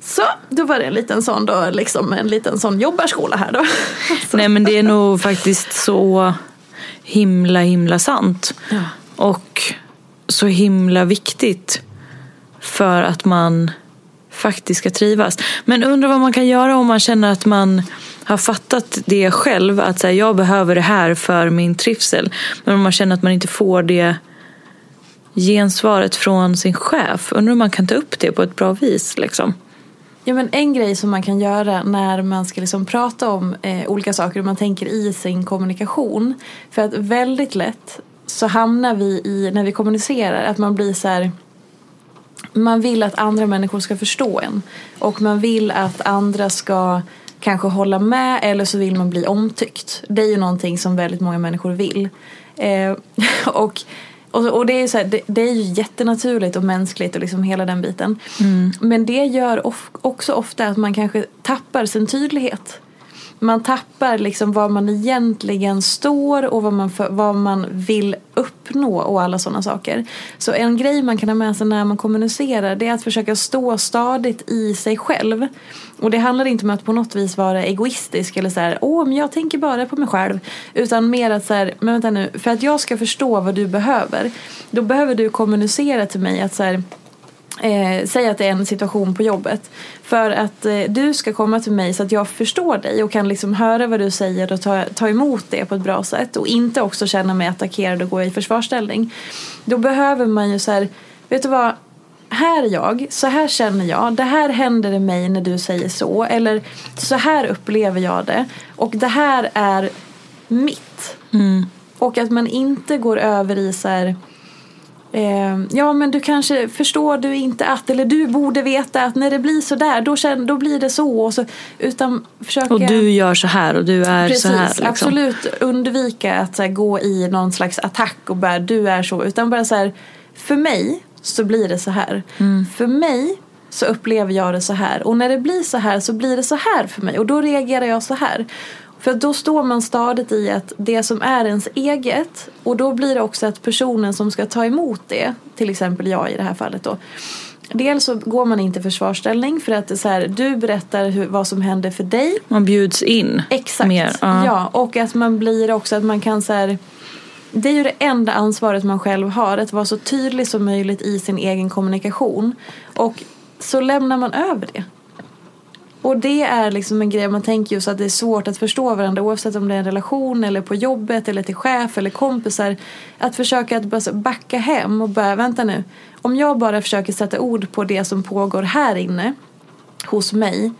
Så, då var det en liten sån då, liksom en liten sån jobbarskola här då. *laughs* Nej men det är nog faktiskt så himla himla sant. Och så himla viktigt för att man faktiskt ska trivas. Men undrar vad man kan göra om man känner att man har fattat det själv. Att här, jag behöver det här för min trivsel. Men om man känner att man inte får det gensvaret från sin chef. Undrar om man kan ta upp det på ett bra vis. Liksom. Ja, men en grej som man kan göra när man ska liksom prata om eh, olika saker och man tänker i sin kommunikation. För att väldigt lätt så hamnar vi i, när vi kommunicerar, att man blir så här man vill att andra människor ska förstå en. Och man vill att andra ska kanske hålla med eller så vill man bli omtyckt. Det är ju någonting som väldigt många människor vill. Eh, *laughs* och, och, och det är så här, det, det är ju jättenaturligt och mänskligt och liksom hela den biten. Men det gör of, också ofta att man kanske tappar sin tydlighet. Man tappar liksom var man egentligen står och vad man, för, vad man vill uppnå och alla sådana saker. Så en grej man kan ha med sig när man kommunicerar det är att försöka stå stadigt i sig själv. Och det handlar inte om att på något vis vara egoistisk eller så här, åh men jag tänker bara på mig själv. Utan mer att så här, men vänta nu, för att jag ska förstå vad du behöver, då behöver du kommunicera till mig att så här, Eh, säg att det är en situation på jobbet. För att eh, du ska komma till mig så att jag förstår dig och kan liksom höra vad du säger och ta, ta emot det på ett bra sätt. Och inte också känna mig attackerad och gå i försvarsställning. Då behöver man ju så här, vet du vad? Här är jag, så här känner jag, det här händer i mig när du säger så. Eller så här upplever jag det. Och det här är mitt. Och att man inte går över i så här Eh, ja men du kanske förstår du inte att eller du borde veta att när det blir så där då, känner, då blir det så, och så utan försöka Och du gör så här och du är Precis, så här. Liksom. absolut undvika att här, gå i någon slags attack och bara du är så utan bara så här för mig så blir det så här. Mm. För mig så upplever jag det så här och när det blir så här så blir det så här för mig och då reagerar jag så här. För då står man stadigt i att det som är ens eget och då blir det också att personen som ska ta emot det, till exempel jag i det här fallet då. Dels så går man inte i försvarsställning för att det är så här, du berättar hur, vad som händer för dig Man bjuds in. Exakt. Mer, ja. Ja, och att man blir också att man kan så här, Det är ju det enda ansvaret man själv har. Att vara så tydlig som möjligt i sin egen kommunikation. Och så lämnar man över det. Och det är liksom en grej man tänker just att det är svårt att förstå varandra oavsett om det är en relation eller på jobbet eller till chef eller kompisar. Att försöka att backa hem och bara vänta nu. Om jag bara försöker sätta ord på det som pågår här inne hos mig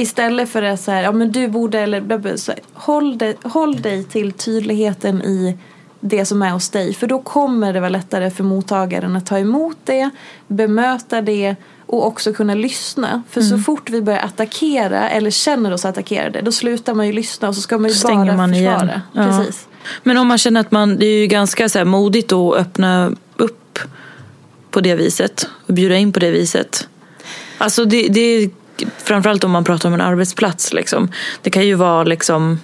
Istället för att säga, ja men du borde eller så här, håll, dig, håll dig till tydligheten i det som är hos dig. För då kommer det vara lättare för mottagaren att ta emot det, bemöta det och också kunna lyssna. För så fort vi börjar attackera eller känner oss attackerade då slutar man ju lyssna och så ska man ju Stänger bara man försvara. igen. Ja. Precis. Men om man känner att man, det är ju ganska så modigt att öppna upp på det viset och bjuda in på det viset. Alltså det, det är framförallt om man pratar om en arbetsplats liksom. Det kan ju vara liksom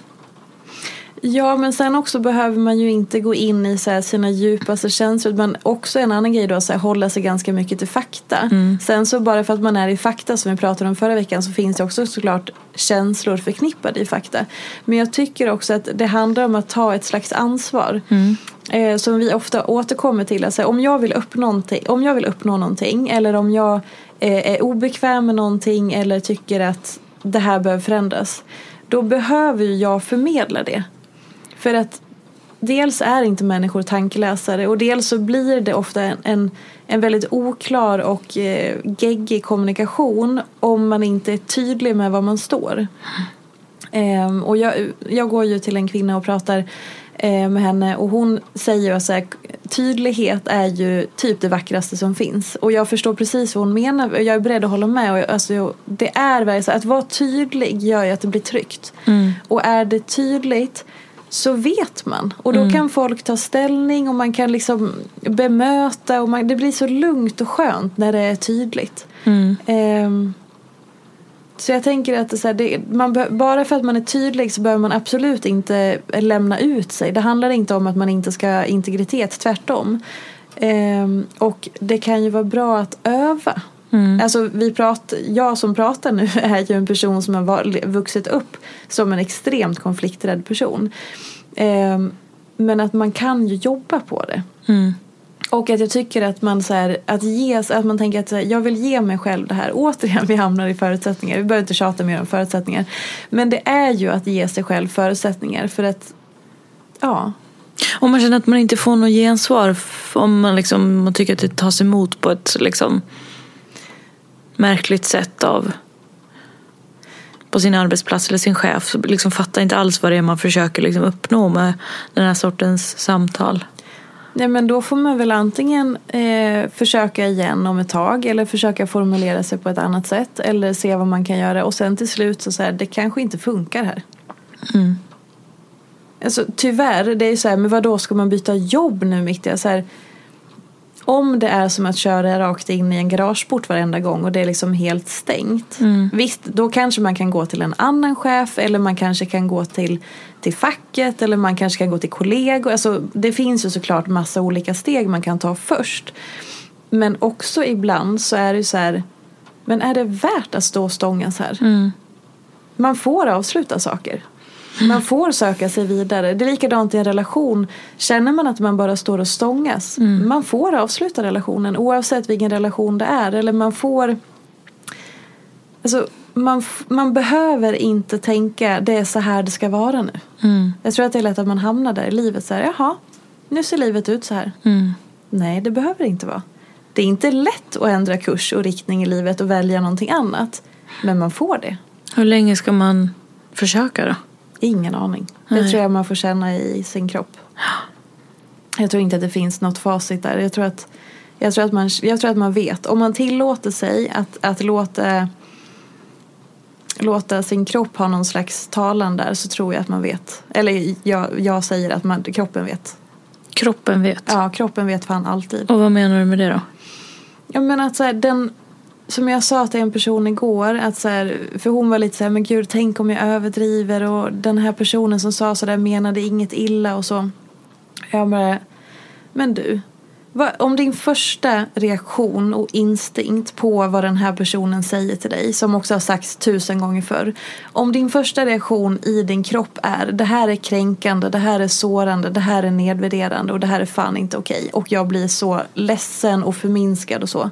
Ja, men sen också behöver man ju inte gå in i så sina djupaste känslor. Men också en annan grej då, så här, hålla sig ganska mycket till fakta. Sen så bara för att man är i fakta som vi pratade om förra veckan så finns det också såklart känslor förknippade i fakta. Men jag tycker också att det handlar om att ta ett slags ansvar. Eh, som vi ofta återkommer till. Alltså, om, jag vill uppnå någonting, om jag vill uppnå någonting eller om jag eh, är obekväm med någonting eller tycker att det här behöver förändras. Då behöver jag förmedla det. För att dels är inte människor tankeläsare och dels så blir det ofta en, en, en väldigt oklar och eh, geggig kommunikation om man inte är tydlig med var man står. Ehm, och jag, jag går ju till en kvinna och pratar eh, med henne och hon säger att tydlighet är ju typ det vackraste som finns. Och jag förstår precis vad hon menar och jag är beredd att hålla med. Och jag, alltså, det är verkligen så att vara tydlig gör ju att det blir tryggt. Och är det tydligt så vet man. Och då kan folk ta ställning och man kan liksom bemöta. Och man, det blir så lugnt och skönt när det är tydligt. Ehm, så jag tänker att så här, det, man bara för att man är tydlig så behöver man absolut inte lämna ut sig. Det handlar inte om att man inte ska ha integritet, tvärtom. Ehm, och det kan ju vara bra att öva. Alltså vi prat, jag som pratar nu *laughs* är ju en person som har vuxit upp som en extremt konflikträdd person. Ehm, men att man kan ju jobba på det. Och att jag tycker att man så här, att ges, att man tänker att här, jag vill ge mig själv det här. Återigen, *laughs* vi hamnar i förutsättningar. Vi behöver inte tjata mer om förutsättningar. Men det är ju att ge sig själv förutsättningar för att, ja. Om man känner att man inte får något gensvar om man, liksom, om man tycker att det tas emot på ett liksom, märkligt sätt av på sin arbetsplats eller sin chef så liksom fattar inte alls vad det är man försöker liksom uppnå med den här sortens samtal. Nej men då får man väl antingen eh, försöka igen om ett tag eller försöka formulera sig på ett annat sätt eller se vad man kan göra och sen till slut så säger det kanske inte funkar här. Alltså tyvärr, det är ju så här, men vad då ska man byta jobb nu mitt i? Så här, om det är som att köra rakt in i en garageport varenda gång och det är liksom helt stängt. Visst, då kanske man kan gå till en annan chef eller man kanske kan gå till, till facket eller man kanske kan gå till kollegor. Alltså, det finns ju såklart massa olika steg man kan ta först. Men också ibland så är det så här, men är det värt att stå och stångas här? Man får avsluta saker. Man får söka sig vidare. Det är likadant i en relation. Känner man att man bara står och stångas. Man får avsluta relationen oavsett vilken relation det är. Eller man får... Alltså, man, man behöver inte tänka det är så här det ska vara nu. Jag tror att det är lätt att man hamnar där i livet. Så här, Jaha, nu ser livet ut så här. Nej, det behöver det inte vara. Det är inte lätt att ändra kurs och riktning i livet och välja någonting annat. Men man får det. Hur länge ska man försöka då? Ingen aning. Det Nej. tror jag man får känna i sin kropp. Jag tror inte att det finns något facit där. Jag tror att, jag tror att, man, jag tror att man vet. Om man tillåter sig att, att låta, låta sin kropp ha någon slags talan där så tror jag att man vet. Eller jag, jag säger att man, kroppen vet. Kroppen vet. Ja, kroppen vet fan alltid. Och vad menar du med det då? Jag menar att så här, den, som jag sa till en person igår, att så här, för hon var lite så här, men gud tänk om jag överdriver och den här personen som sa sådär, menade inget illa och så. Jag bara, men du, vad, om din första reaktion och instinkt på vad den här personen säger till dig, som också har sagts tusen gånger förr. Om din första reaktion i din kropp är det här är kränkande, det här är sårande, det här är nedvärderande och det här är fan inte okej. Och jag blir så ledsen och förminskad och så.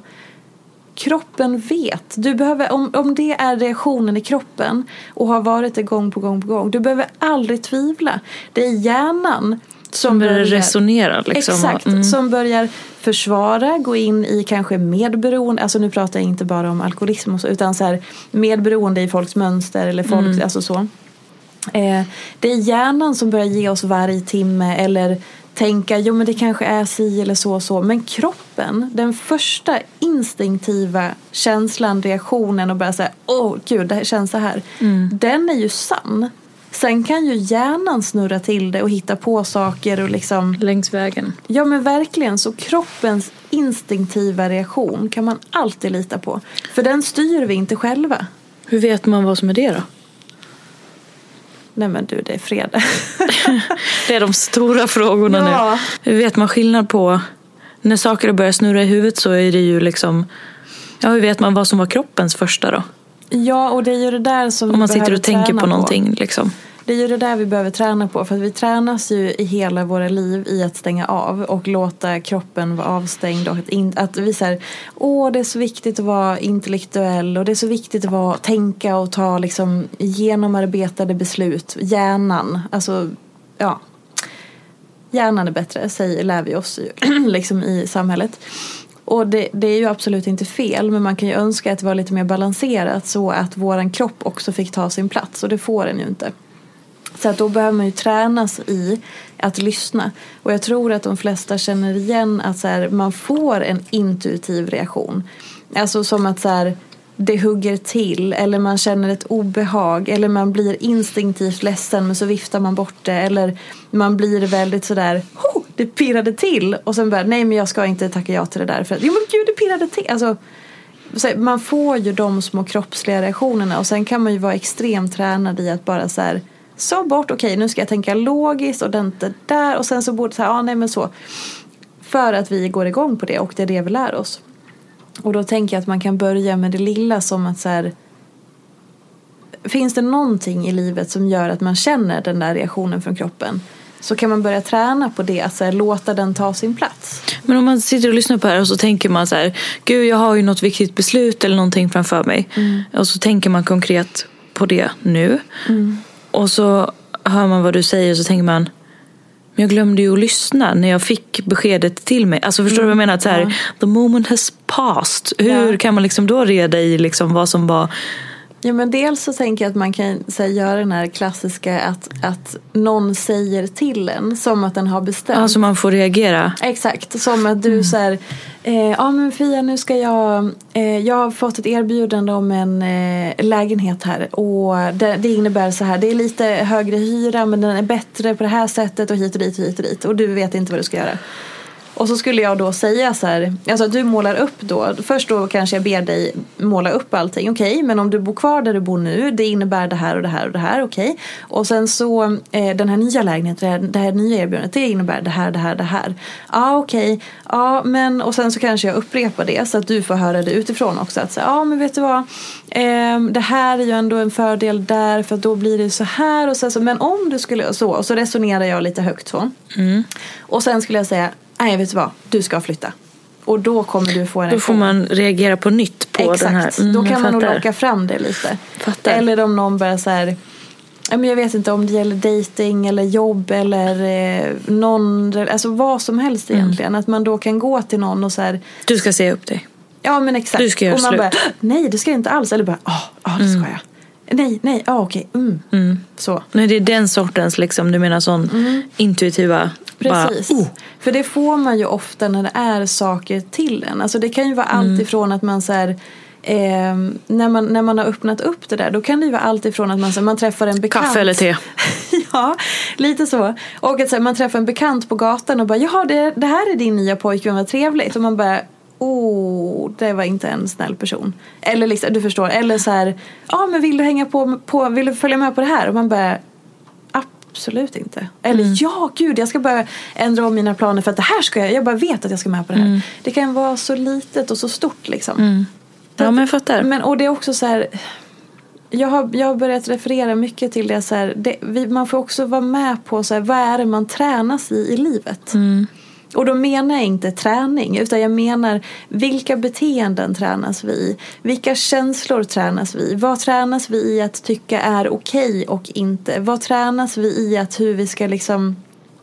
Kroppen vet. Du behöver, om, om det är reaktionen i kroppen och har varit det gång på gång på gång. Du behöver aldrig tvivla. Det är hjärnan som, Som börjar resonera liksom. Exakt, Mm. som börjar försvara, gå in i kanske medberoende, alltså nu pratar jag inte bara om alkoholism och så, utan så här medberoende i folks mönster eller folk, Mm. alltså så. Eh, det är hjärnan som börjar ge oss varje timme eller tänka jo men det kanske är si eller så och så. Men kroppen, den första instinktiva känslan, reaktionen och bara säga åh gud det känns så här. Den är ju sann. Sen kan ju hjärnan snurra till det och hitta på saker och liksom Längs vägen. Ja men verkligen, så kroppens instinktiva reaktion kan man alltid lita på. För den styr vi inte själva. Hur vet man vad som är det då? Nej men du, det är fredag. *laughs* Det är de stora frågorna Ja. nu. Hur vet man skillnad på när saker börjar snurra i huvudet så är det ju liksom Ja, hur vet man vad som var kroppens första då? ja, och det är ju det där som Om man sitter och tänker träna på någonting liksom. Det är ju det där vi behöver träna på. För att vi tränas ju i hela våra liv i att stänga av och låta kroppen vara avstängd. Och att, in, att vi säger, åh det är så viktigt att vara intellektuell och det är så viktigt att vara, tänka och ta liksom genomarbetade beslut. Hjärnan, alltså ja. Hjärnan är bättre, säger, lär vi oss ju, *clears throat* liksom i samhället. Och det, det är ju absolut inte fel men man kan ju önska att det var lite mer balanserat så att våran kropp också fick ta sin plats och det får den ju inte. Så att då behöver man ju tränas i att lyssna. Och jag tror att de flesta känner igen att så här, man får en intuitiv reaktion. Alltså som att så här, det hugger till eller man känner ett obehag eller man blir instinktivt ledsen men så viftar man bort det eller man blir väldigt sådär oh, det pirrade till och sen bara nej men jag ska inte tacka ja till det där för att jo men gud det pirrade till. Alltså, så här, man får ju de små kroppsliga reaktionerna och sen kan man ju vara extremt tränad i att bara så här så bort, okej nu ska jag tänka logiskt och den där och sen så borde så här, ja nej men så. För att vi går igång på det och det är det vi lär oss. Och då tänker jag att man kan börja med det lilla som att så här Finns det någonting i livet som gör att man känner den där reaktionen från kroppen så kan man börja träna på det, att så här, låta den ta sin plats. Men om man sitter och lyssnar på det här och så tänker man så här, gud jag har ju något viktigt beslut eller någonting framför mig. Och så tänker man konkret på det nu. Och så hör man vad du säger och så tänker man, men jag glömde ju att lyssna när jag fick beskedet till mig. Alltså förstår du vad jag menar? Att så här, The moment has passed. Hur Ja. kan man liksom då reda i liksom vad som var Ja men dels så tänker jag att man kan så här, göra den här klassiska att, att någon säger till en som att den har bestämt. Alltså man får reagera. Exakt, som att du så här, eh, ja men Fia nu ska jag, eh, jag har fått ett erbjudande om en eh, lägenhet här och det, det innebär så här, det är lite högre hyra men den är bättre på det här sättet och hit och dit och hit och dit och du vet inte vad du ska göra. Och så skulle jag då säga så här, alltså du målar upp då, först då kanske jag ber dig måla upp allting, okej, men om du bor kvar där du bor nu, det innebär det här och det här och det här, okej. Och sen så eh, den här nya lägenheten, det här, det här nya erbjudandet, det innebär det här, det här, det här. Ja, okej, ja, men och sen så kanske jag upprepar det så att du får höra det utifrån också, att säga, ja, men vet du vad, Ehm, det här är ju ändå en fördel där för då blir det så här och sen så, men om du skulle så, och så resonerar jag lite högt så. Och sen skulle jag säga, nej vet du vad, du ska flytta. Och då kommer du få en Då får man reagera på nytt på Exakt, den här. Mm, då kan man nog locka fram det lite. Fattar. Eller om någon börjar så här, men jag vet inte om det gäller dating eller jobb eller eh, någon, alltså vad som helst Mm. egentligen. Att man då kan gå till någon och så här, Du ska säga upp dig. ja men exakt. Du ska göra och man slut. bara, nej det ska jag inte alls. Eller bara, ja ah, det ska jag. Nej, nej, ja okej, mm. Så. Nej, det är den sortens, liksom, du menar sån intuitiva... Precis. Bara, oh. För det får man ju ofta när det är saker till en. Alltså det kan ju vara Mm. allt ifrån att man så här, eh, när, man, när man har öppnat upp det där då kan det ju vara allt ifrån att man, så man träffar en bekant. Kaffe eller te. *laughs* ja, lite så. Och att så man träffar en bekant på gatan och bara ja det, det här är din nya pojkvän, vad trevligt. Och man bara Oh, det var inte en snäll person. Eller liksom, du förstår. Eller så här, ja men vill du hänga på, på, vill du följa med på det här? Och man bara, absolut inte. Eller ja, gud jag ska bara ändra om mina planer för att det här ska jag, jag bara vet att jag ska med på det här. Det kan vara så litet och så stort liksom. Ja, men jag fattar. Men, och det är också så här. Jag har, jag har börjat referera mycket till det så här. Det, vi, man får också vara med på så här, vad är det man tränas i i livet. Och då menar jag inte träning utan jag menar vilka beteenden tränas vi i? Vilka känslor tränas vi i? Vad tränas vi i att tycka är okej och inte? Vad tränas vi i att hur vi ska liksom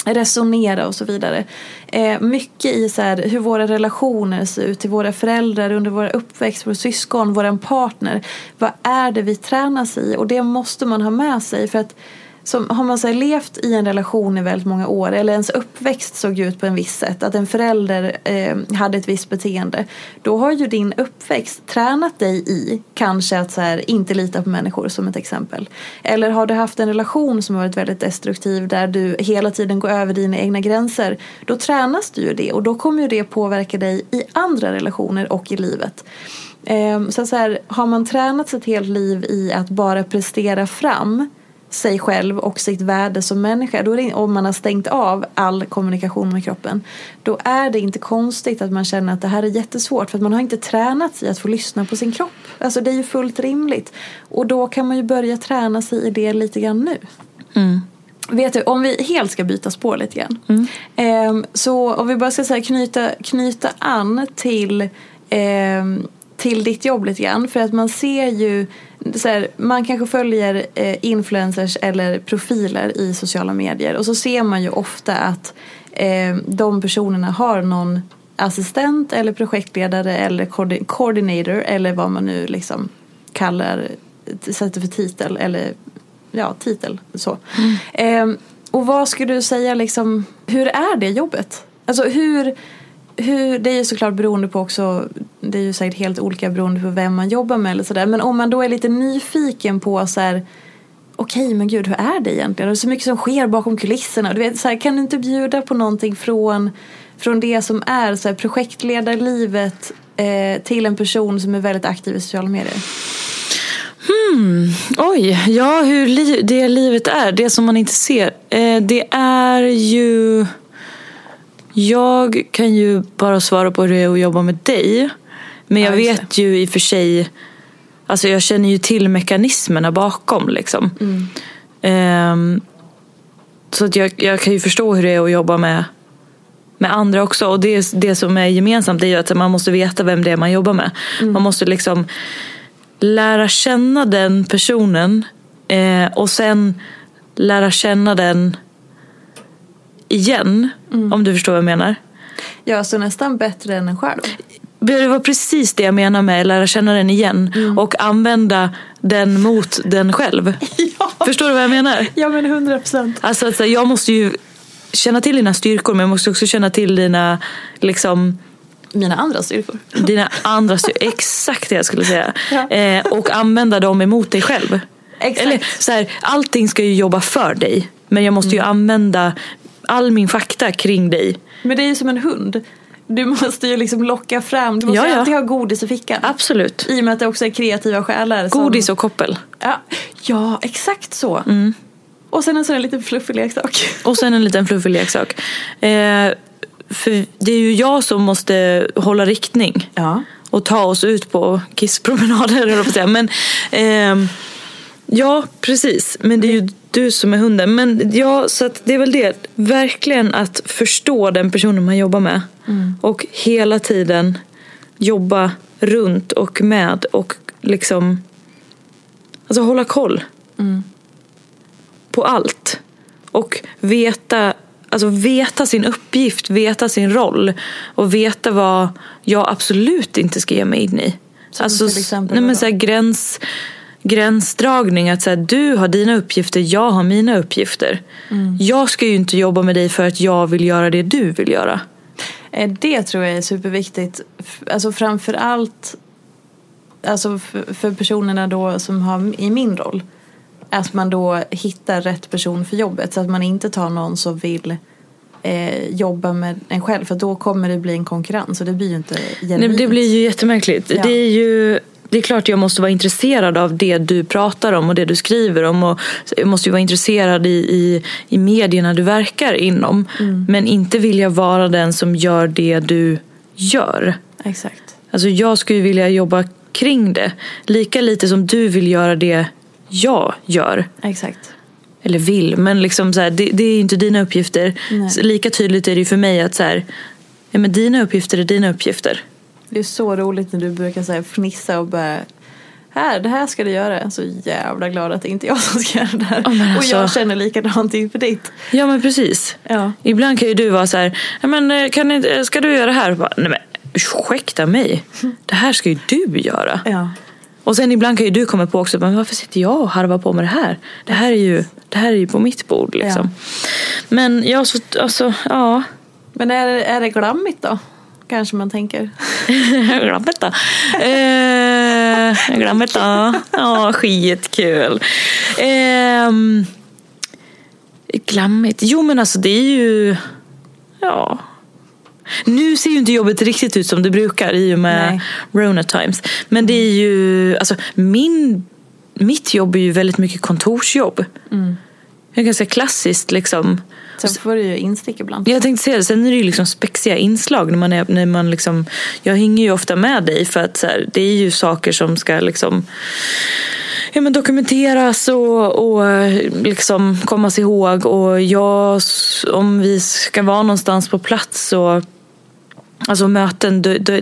resonera och så vidare. Eh, mycket i så här, hur våra relationer ser ut till våra föräldrar under våra uppväxt, våra syskon, vår partner. Vad är det vi tränas i? Och det måste man ha med sig för att som, har man så här, levt i en relation i väldigt många år eller ens uppväxt såg ut på en viss sätt, att en förälder eh, hade ett visst beteende. Då har ju din uppväxt tränat dig i kanske att så här, inte lita på människor som ett exempel. Eller har du haft en relation som har varit väldigt destruktiv där du hela tiden går över dina egna gränser. Då tränas du ju det och då kommer ju det påverka dig i andra relationer och i livet. Eh, så, så här, har man tränat ett helt liv i att bara prestera fram sig själv och sitt värde som människa, då är det, om man har stängt av all kommunikation med kroppen, då är det inte konstigt att man känner att det här är jättesvårt för att man har inte tränat i att få lyssna på sin kropp. Alltså det är ju fullt rimligt. Och då kan man ju börja träna sig i det lite grann nu. Mm. Vet du, om vi helt ska byta spår lite grann. Mm. Ehm, så om vi bara ska säga, knyta, knyta an till ehm, till ditt jobb lite grann. För att man ser ju, så här, man kanske följer eh, influencers eller profiler i sociala medier och så ser man ju ofta att eh, de personerna har någon assistent eller projektledare eller coordinator eller vad man nu liksom kallar, sätter för titel eller ja, titel så. Mm. Eh, och vad skulle du säga liksom, hur är det jobbet? Alltså hur hur, det är ju såklart beroende på också, det är ju säkert helt olika beroende på vem man jobbar med eller sådär. Men om man då är lite nyfiken på så här, okej okay, men gud hur är det egentligen? Det är så mycket som sker bakom kulisserna. Du vet, så här, kan du inte bjuda på någonting från, från det som är så här, projektledarlivet eh, till en person som är väldigt aktiv i sociala medier? Hmm. Oj, ja hur li det livet är, det som man inte ser. Eh, det är ju jag kan ju bara svara på hur det är att jobba med dig. Men jag vet ju i och för sig, alltså jag känner ju till mekanismerna bakom liksom. Mm. Um, så att jag, jag kan ju förstå hur det är att jobba med, med andra också. Och det, det som är gemensamt är ju att man måste veta vem det är man jobbar med. Mm. Man måste liksom lära känna den personen eh, och sen lära känna den igen. Mm. Om du förstår vad jag menar. Ja, så nästan bättre än en själv. Det var precis det jag menar med att lära känna den igen mm. och använda den mot den själv. *laughs* Ja. Förstår du vad jag menar? Ja men hundra procent. Alltså, alltså, jag måste ju känna till dina styrkor men jag måste också känna till dina liksom mina andra styrkor. Dina andra styrkor, *laughs* exakt det jag skulle säga. Ja. Eh, och använda dem emot dig själv. Exakt. Eller så här, allting ska ju jobba för dig. Men jag måste mm. ju använda all min fakta kring dig. Men det är ju som en hund. Du måste ju liksom locka fram, du måste ja, ja. alltid ha godis i fickan. Absolut. I och med att det också är kreativa själar. Som... Godis och koppel. Ja, ja exakt så. Mm. Och sen en sån här liten fluffig leksak. *laughs* Och sen en liten fluffig leksak. Eh, för det är ju jag som måste hålla riktning. Ja. Och ta oss ut på kisspromenader, *laughs* Men eh, Ja, precis. Men det är ju du som är hunden. Men ja, så det är väl det. Verkligen att förstå den personen man jobbar med. Mm. Och hela tiden jobba runt och med och liksom alltså hålla koll. Mm. På allt. Och veta, alltså veta sin uppgift, veta sin roll. Och veta vad jag absolut inte ska ge mig in i. Som alltså, till exempel nej, men så här, gräns gränsdragning. Att så här, du har dina uppgifter, jag har mina uppgifter. Mm. Jag ska ju inte jobba med dig för att jag vill göra det du vill göra. Eh, det tror jag är superviktigt. Alltså framför allt alltså för personerna då som har i min roll. Att man då hittar rätt person för jobbet. Så att man inte tar någon som vill eh, jobba med en själv. För då kommer det bli en konkurrens och det blir ju inte genuint. Det blir ju jättemärkligt. Ja. Det är ju det är klart jag måste vara intresserad av det du pratar om och det du skriver om. Och jag måste ju vara intresserad i, i, i medierna du verkar inom. Mm. Men inte vilja vara den som gör det du gör. Exakt. Alltså jag skulle vilja jobba kring det. Lika lite som du vill göra det jag gör. Exakt. Eller vill, men liksom så här, det, det, är ju inte dina uppgifter. Lika tydligt är det ju för mig att så här, ja, men dina uppgifter är dina uppgifter. Det är så roligt när du brukar så här fnissa och bara här, det här ska du göra. Jag är så jävla glad att det inte är jag som ska göra det här. Oh, alltså. Och jag känner likadant inför ditt. Ja men precis. Ja. Ibland kan ju du vara så här, men eh, kan ni, ska du göra det här? Bara, Nej men ursäkta mig, det här ska ju du göra. Ja. Och sen ibland kan ju du komma på också, men varför sitter jag och harvar på med det här? Det här är ju, det här är ju på mitt bord liksom. Men jag så, alltså, ja. Men är, är det glammigt då? Kanske man tänker. *laughs* Glammigt då. Eh, glammigt då. Ja, skitkul. Eh, glammigt. Jo men alltså det är ju, ja. Nu ser ju inte jobbet riktigt ut som det brukar i och med Nej. Rona Times. Men det är ju, alltså min, mitt jobb är ju väldigt mycket kontorsjobb. Det är ganska klassiskt liksom. Sen får du ju instick ibland. Jag tänkte säga det, sen är det ju liksom spexiga inslag när man är, när man liksom, jag hänger ju ofta med dig för att så här, det är ju saker som ska liksom ja, men dokumenteras och, och liksom kommas ihåg och jag, om vi ska vara någonstans på plats och alltså möten, då, då,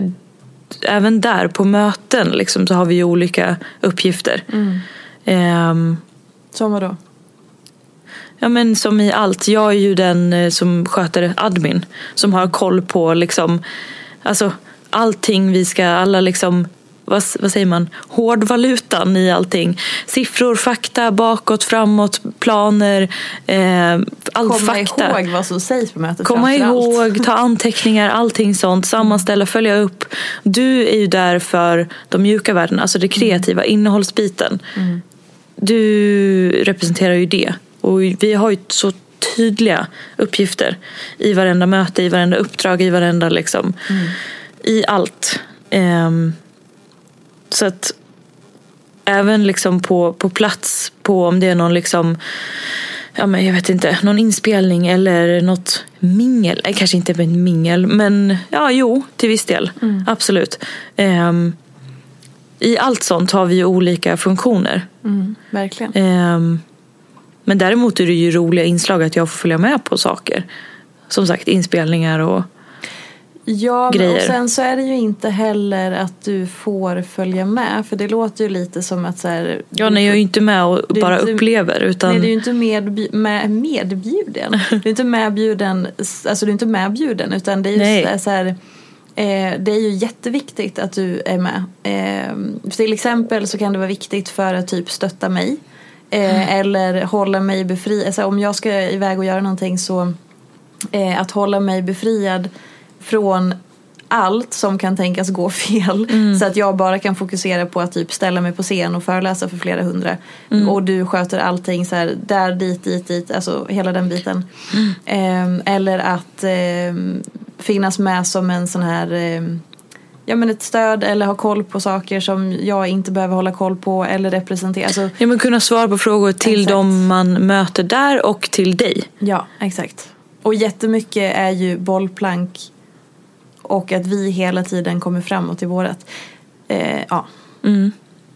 även där på möten liksom, så har vi ju olika uppgifter. Ehm, Som vadå? Ja men som i allt, jag är ju den eh, som sköter admin. Som har koll på liksom, alltså allting vi ska, alla liksom, vad, vad säger man, hårdvalutan i allting. Siffror, fakta, bakåt, framåt, planer, eh, all Komma fakta. ihåg vad som sägs på mötet Komma ihåg, ta anteckningar, allting sånt. Sammanställa, följa upp. Du är ju där för de mjuka värdena, alltså det kreativa, innehållsbiten. Du representerar ju det. Och vi har ju så tydliga uppgifter i varenda möte, i varenda uppdrag, i varenda liksom, i allt. Ehm, så att även liksom på, på plats, på om det är någon liksom ja men jag vet inte, någon inspelning eller något mingel. Eh, Kanske inte ett mingel, men ja, jo, till viss del. Absolut. Ehm, I allt sånt har vi ju olika funktioner. Mm, verkligen. Ehm, men däremot är det ju roliga inslag att jag får följa med på saker. Som sagt, inspelningar och... Ja, men och grejer. sen så är det ju inte heller att du får följa med. För det låter ju lite som att så här, Ja, nej, jag är ju inte med och bara inte- upplever. Utan... Nej, du är ju inte medbj- med, medbjuden. *laughs* Du är inte medbjuden, alltså du är inte medbjuden utan det är ju Nej. så här, så här eh, det är ju jätteviktigt att du är med. Eh, till exempel så kan det vara viktigt för att typ stötta mig. Eh, Eller hålla mig befriad. Alltså, om jag ska iväg och göra någonting så eh, att hålla mig befriad från allt som kan tänkas gå *laughs* fel. Så att jag bara kan fokusera på att typ ställa mig på scen och föreläsa för flera hundra. Och du sköter allting så här, där, dit, dit, dit. Alltså hela den biten. Ehm, eller att ehm, finnas med som en sån här ehm, Ja men ett stöd eller ha koll på saker som jag inte behöver hålla koll på eller representera. Alltså, Ja, men kunna svara på frågor till Exakt. de man möter där och till dig. Ja, exakt. Och jättemycket är ju bollplank och att vi hela tiden kommer framåt i vårat. Eh, ja.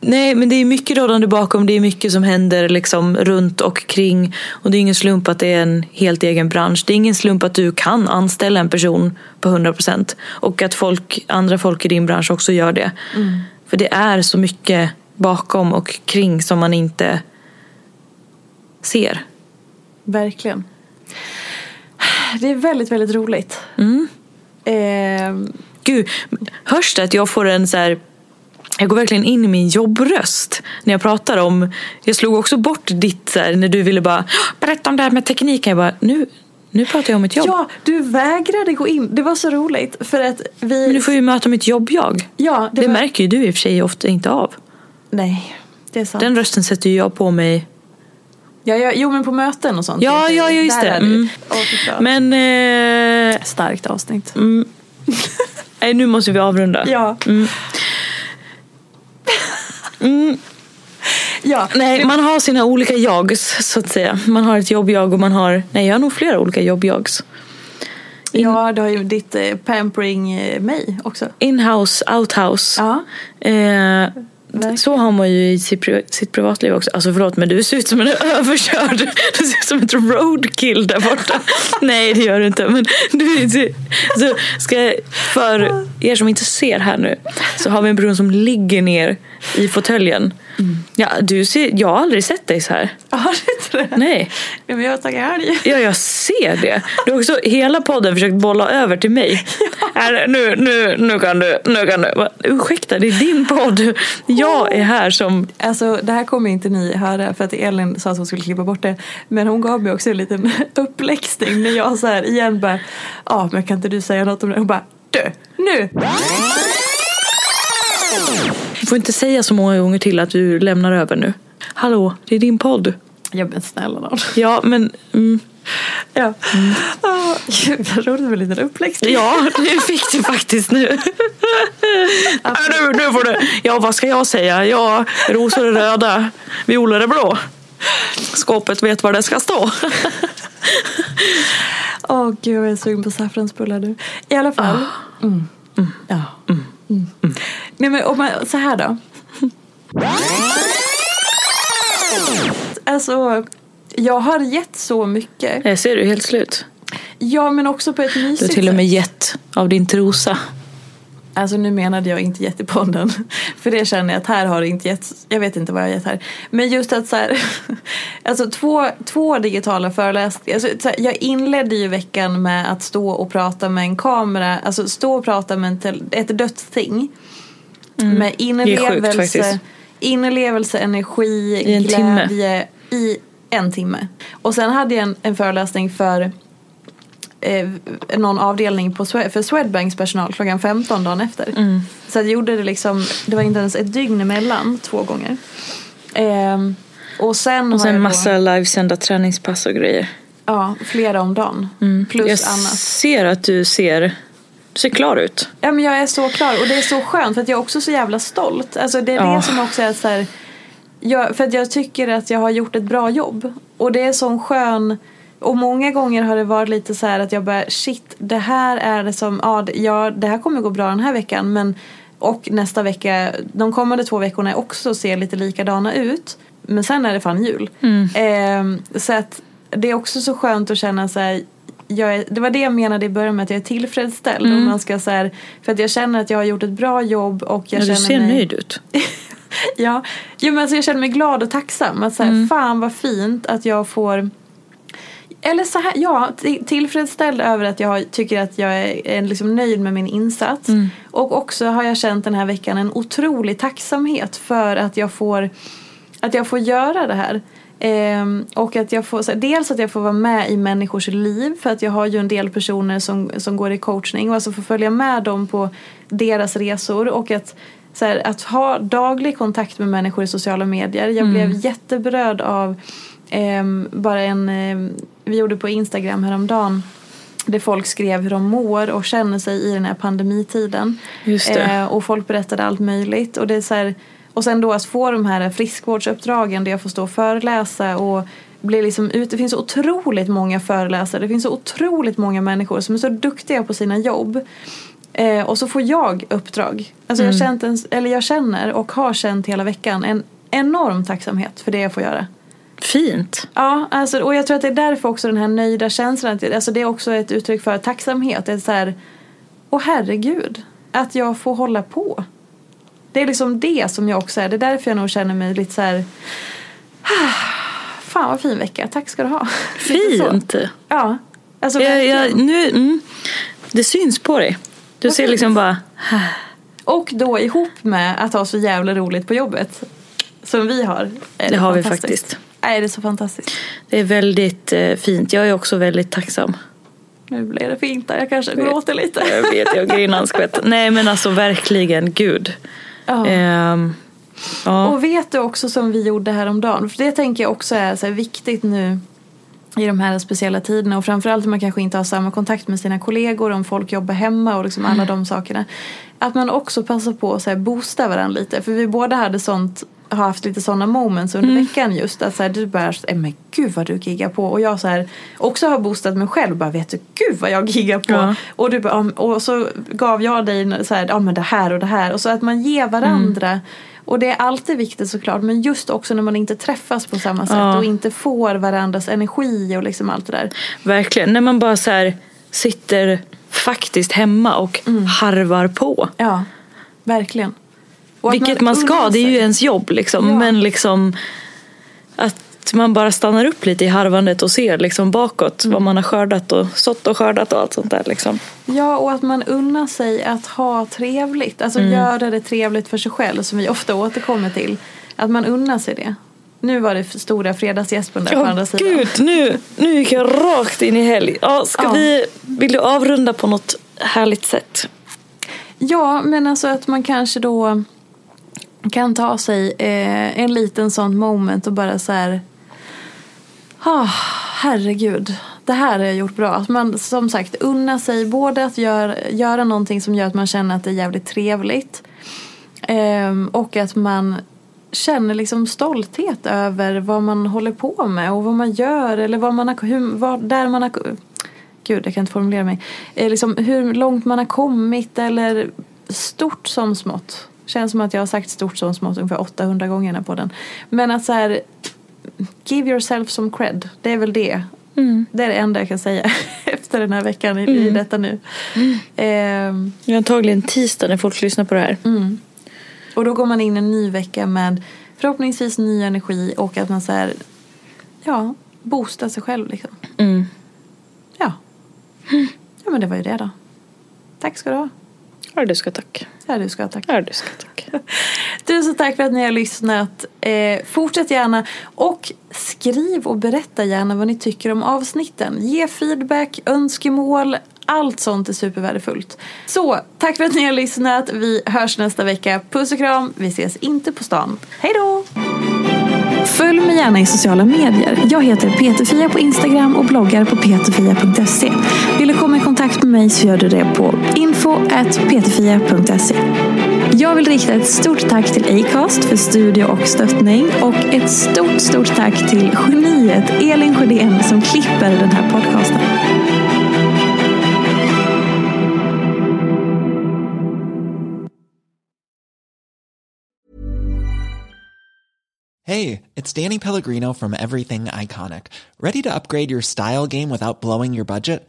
Nej, men det är mycket rådande bakom. Det är mycket som händer liksom runt och kring. Och det är ingen slump att det är en helt egen bransch. Det är ingen slump att du kan anställa en person på 100%. Och att folk, andra folk i din bransch också gör det. För det är så mycket bakom och kring som man inte ser. Verkligen. Det är väldigt, väldigt roligt. Eh, Gud, hörs det att jag får en så här... Jag går verkligen in i min jobbröst när jag pratar om... Jag slog också bort ditt här, när du ville bara berätta om det här med tekniken. Jag bara, nu, nu pratar jag om mitt jobb. ja, du vägrade gå in. Det var så roligt. För att vi... Men du får ju möta mitt jobb-jag. Ja, Det, det, var... märker ju du i och för sig ofta inte av. Nej, det är sant. Den rösten sätter ju jag på mig. Ja, ja, jo, men på möten och sånt. Ja, ja, ja, just Där det. Mm. Fan. Men... Eh, Starkt avsnitt. *laughs* nej, nu måste vi avrunda. Ja. Mm. Ja. Nej, man har sina olika jags så att säga. Man har ett jobb-jag och man har... Nej, jag har nog flera olika jobb-jags. Ja, du har ju ditt eh, pampering eh, mig också. In-house, out-house. Ja. Eh, Så har man ju i sitt, pri- sitt privatliv också. Alltså förlåt men du ser ut som en *laughs* överkörd. Du ser ut som ett roadkill där borta. *laughs* Nej det gör du inte. Men du ser, så ska, jag- för er som inte ser här nu så har vi en person som ligger ner i fåtöljen. Ja, du ser, jag har aldrig sett dig så här. Har du inte det? Nej. Ja, men jag har tagit helg. Ja, jag ser det. Du har också hela podden försökt bolla över till mig. *laughs* Är, nu, nu, nu kan du. Nu kan du. Ursäkta, det är din podd. Jag är här som... Alltså det här kommer inte ni höra för att Elin sa att hon skulle klippa bort det. Men hon gav mig också en liten *laughs* uppläxning när jag så här igen bara Ja men kan inte du säga något om det? Hon bara Du, nu! Du får inte säga så många gånger till att du lämnar över nu. Hallå, det är din podd. Ja men snälla nån. Ja, men... Mm, Ja. Ah, Gud vad roligt med en liten uppläxning. ja, det fick du faktiskt nu. Ja, nu, nu får du. Ja, vad ska jag säga? Ja, rosor är röda, violer är blå. Skåpet vet var det ska stå. Åh gud jag är sugen på saffransbullar nu. I alla fall. Mm. Ja. Mm. Nej men om man, så här då. Alltså jag har gett så mycket. Jag ser du helt slut. Ja men också på ett mysigt Du har till och med sätt. gett av din trosa. Alltså nu menade jag inte gett i podden. *laughs* För det känner jag att här har det inte gett. Jag vet inte vad jag har gett här. Men just att så här. *laughs* Alltså två, två digitala föreläsningar. Alltså, här, jag inledde ju veckan med att stå och prata med en kamera. Alltså stå och prata med en ett dött ting. Med Mm. Det är sjukt inlevelse. Inlevelse, energi, I en timme. glädje. I en timme. Och sen hade jag en, en föreläsning för eh, någon avdelning på, för Swedbanks personal klockan 15 dagen efter. Mm. Så jag gjorde det liksom, det var inte ens ett dygn emellan två gånger. Ehm, och sen Och sen jag massa livesända träningspass och grejer. då, ja, flera om dagen. Plus Mm. jag annat. ser att du ser, du ser klar ut. Ja men jag är så klar och det är så skönt för att jag är också så jävla stolt. Alltså det är det som också är så här, jag, för att jag tycker att jag har gjort ett bra jobb. Och det är sån skön, och många gånger har det varit lite så här att jag bara shit det här är det som, ja det- ja det här kommer gå bra den här veckan men och nästa vecka, de kommande två veckorna också ser lite likadana ut. Men sen är det fan jul. Ehm, så att det är också så skönt att känna så här, jag är, det var det jag menade i början med att jag är tillfredsställd. Om man ska så här, för att jag känner att jag har gjort ett bra jobb och jag Ja, du känner ser mig... nöjd ut. *laughs* Ja, jo, men alltså jag känner mig glad och tacksam. Att så här, Fan vad fint att jag får eller så här, ja, till- tillfredsställd över att jag tycker att jag är, liksom nöjd med min insats. Och också har jag känt den här veckan en otrolig tacksamhet för att jag får, att jag får göra det här. Ehm, och att jag får, här, dels att jag får vara med i människors liv för att jag har ju en del personer som, som går i coachning och alltså får följa med dem på deras resor och att, så här, att ha daglig kontakt med människor i sociala medier. Jag blev jätteberörd av ehm, bara en, ehm, vi gjorde på Instagram häromdagen där folk skrev hur de mår och känner sig i den här pandemitiden. Eh, och folk berättade allt möjligt. Och, det är så här, och sen då att få de här friskvårdsuppdragen där jag får stå och föreläsa och bli liksom ut. Det finns så otroligt många föreläsare. Det finns så otroligt många människor som är så duktiga på sina jobb. Eh, och så får jag uppdrag. Alltså jag, känt en, eller jag känner och har känt hela veckan en enorm tacksamhet för det jag får göra. Fint. Ja, alltså, och jag tror att det är därför också den här nöjda känslan. Alltså, det är också ett uttryck för tacksamhet. Det är så här, åh herregud, att jag får hålla på. Det är liksom det som jag också är. Det är därför jag nog känner mig lite så här. "Ah, Fan vad fin vecka, tack ska du ha. *laughs* Fint. Ja, alltså Jag, jag, nu, mm, det syns på dig. Du Vad ser fint. liksom bara... Och då ihop med att ha så jävla roligt på jobbet. Som vi har. är Det har vi faktiskt. Nej, det är så fantastiskt. Det är väldigt eh, fint. Jag är också väldigt tacksam. Nu blir det fint där, jag kanske gråter lite. Jag vet, jag grinar en skvätt. *laughs* Nej men alltså verkligen, gud. Ja. Ehm, ja. Och vet du också som vi gjorde häromdagen, för det tänker jag också är så här viktigt nu i de här speciella tiderna och framförallt när man kanske inte har samma kontakt med sina kollegor, om folk jobbar hemma och liksom alla de sakerna. Att man också passar på att så här boosta varandra lite, för vi båda hade sånt har haft lite sådana moments under veckan just att så här, du bara, "Eh, men gud vad du giggar på och jag så här, också har boostat mig själv bara vet du gud vad jag giggar på Ja. och, du bara, "Ja, och så gav jag dig så här, ja men det här och det här och så att man ger varandra och det är alltid viktigt såklart men just också när man inte träffas på samma sätt Ja. och inte får varandras energi och liksom allt det där. Verkligen. När man bara så här sitter faktiskt hemma och Mm. harvar på. Ja, verkligen. Vilket man, man ska, det är ju ens jobb liksom. Ja. Men liksom att man bara stannar upp lite i harvandet och ser liksom bakåt mm. vad man har skördat och sått och skördat och allt sånt där. Liksom. Ja, och att man unnar sig att ha trevligt. Alltså mm. göra det trevligt för sig själv som vi ofta återkommer till. Att man unnar sig det. Nu var det stora fredagsgäspen där oh, på andra sidan. Gud, nu, nu gick jag rakt in i helg. Ja, ska ja. vi, vill du avrunda på något härligt sätt? Ja, men alltså att man kanske då kan ta sig eh, en liten sån moment och bara så här. Oh, herregud, det här har jag gjort bra. Att man som sagt unna sig både att gör, göra någonting som gör att man känner att det är jävligt trevligt. Eh, och att man känner liksom stolthet över vad man håller på med och vad man gör eller vad man har, hur, vad, där man har Gud, jag kan inte formulera mig. Eh, liksom hur långt man har kommit eller stort som smått. Känns som att jag har sagt stort som smått ungefär 800 gånger på den. Men att så här, give yourself some cred. Det är väl det. Mm. Det är det enda jag kan säga *laughs* efter den här veckan i, mm. i detta nu. Mm. Eh, det är antagligen tisdag när folk lyssnar på det här. Mm. Och då går man in en ny vecka med förhoppningsvis ny energi och att man så här, ja, boostar sig själv liksom. Mm. Ja. Ja men det var ju det då. Tack ska du ha. Ja, du ska tack. Ja, du ska tack. Ja, du ska tack. *laughs* Tusen tack för att ni har lyssnat. Eh, fortsätt gärna och skriv och berätta gärna vad ni tycker om avsnitten. Ge feedback, önskemål, allt sånt är supervärdefullt. Så, tack för att ni har lyssnat. Vi hörs nästa vecka. Puss och kram. Vi ses inte på stan. Hej då! Följ mig gärna i sociala medier. Jag heter Peterfia på Instagram och bloggar på peterfia.se. Vill du komma i kontakt med mig så gör du det på info.ptfia.se. Jag vill rikta ett stort tack till Acast för studio och stöttning och ett stort, stort tack till geniet Elin Sjödén som klipper den här podcasten. Hey, it's Danny Pellegrino from Everything Iconic. Ready to upgrade your style game without blowing your budget?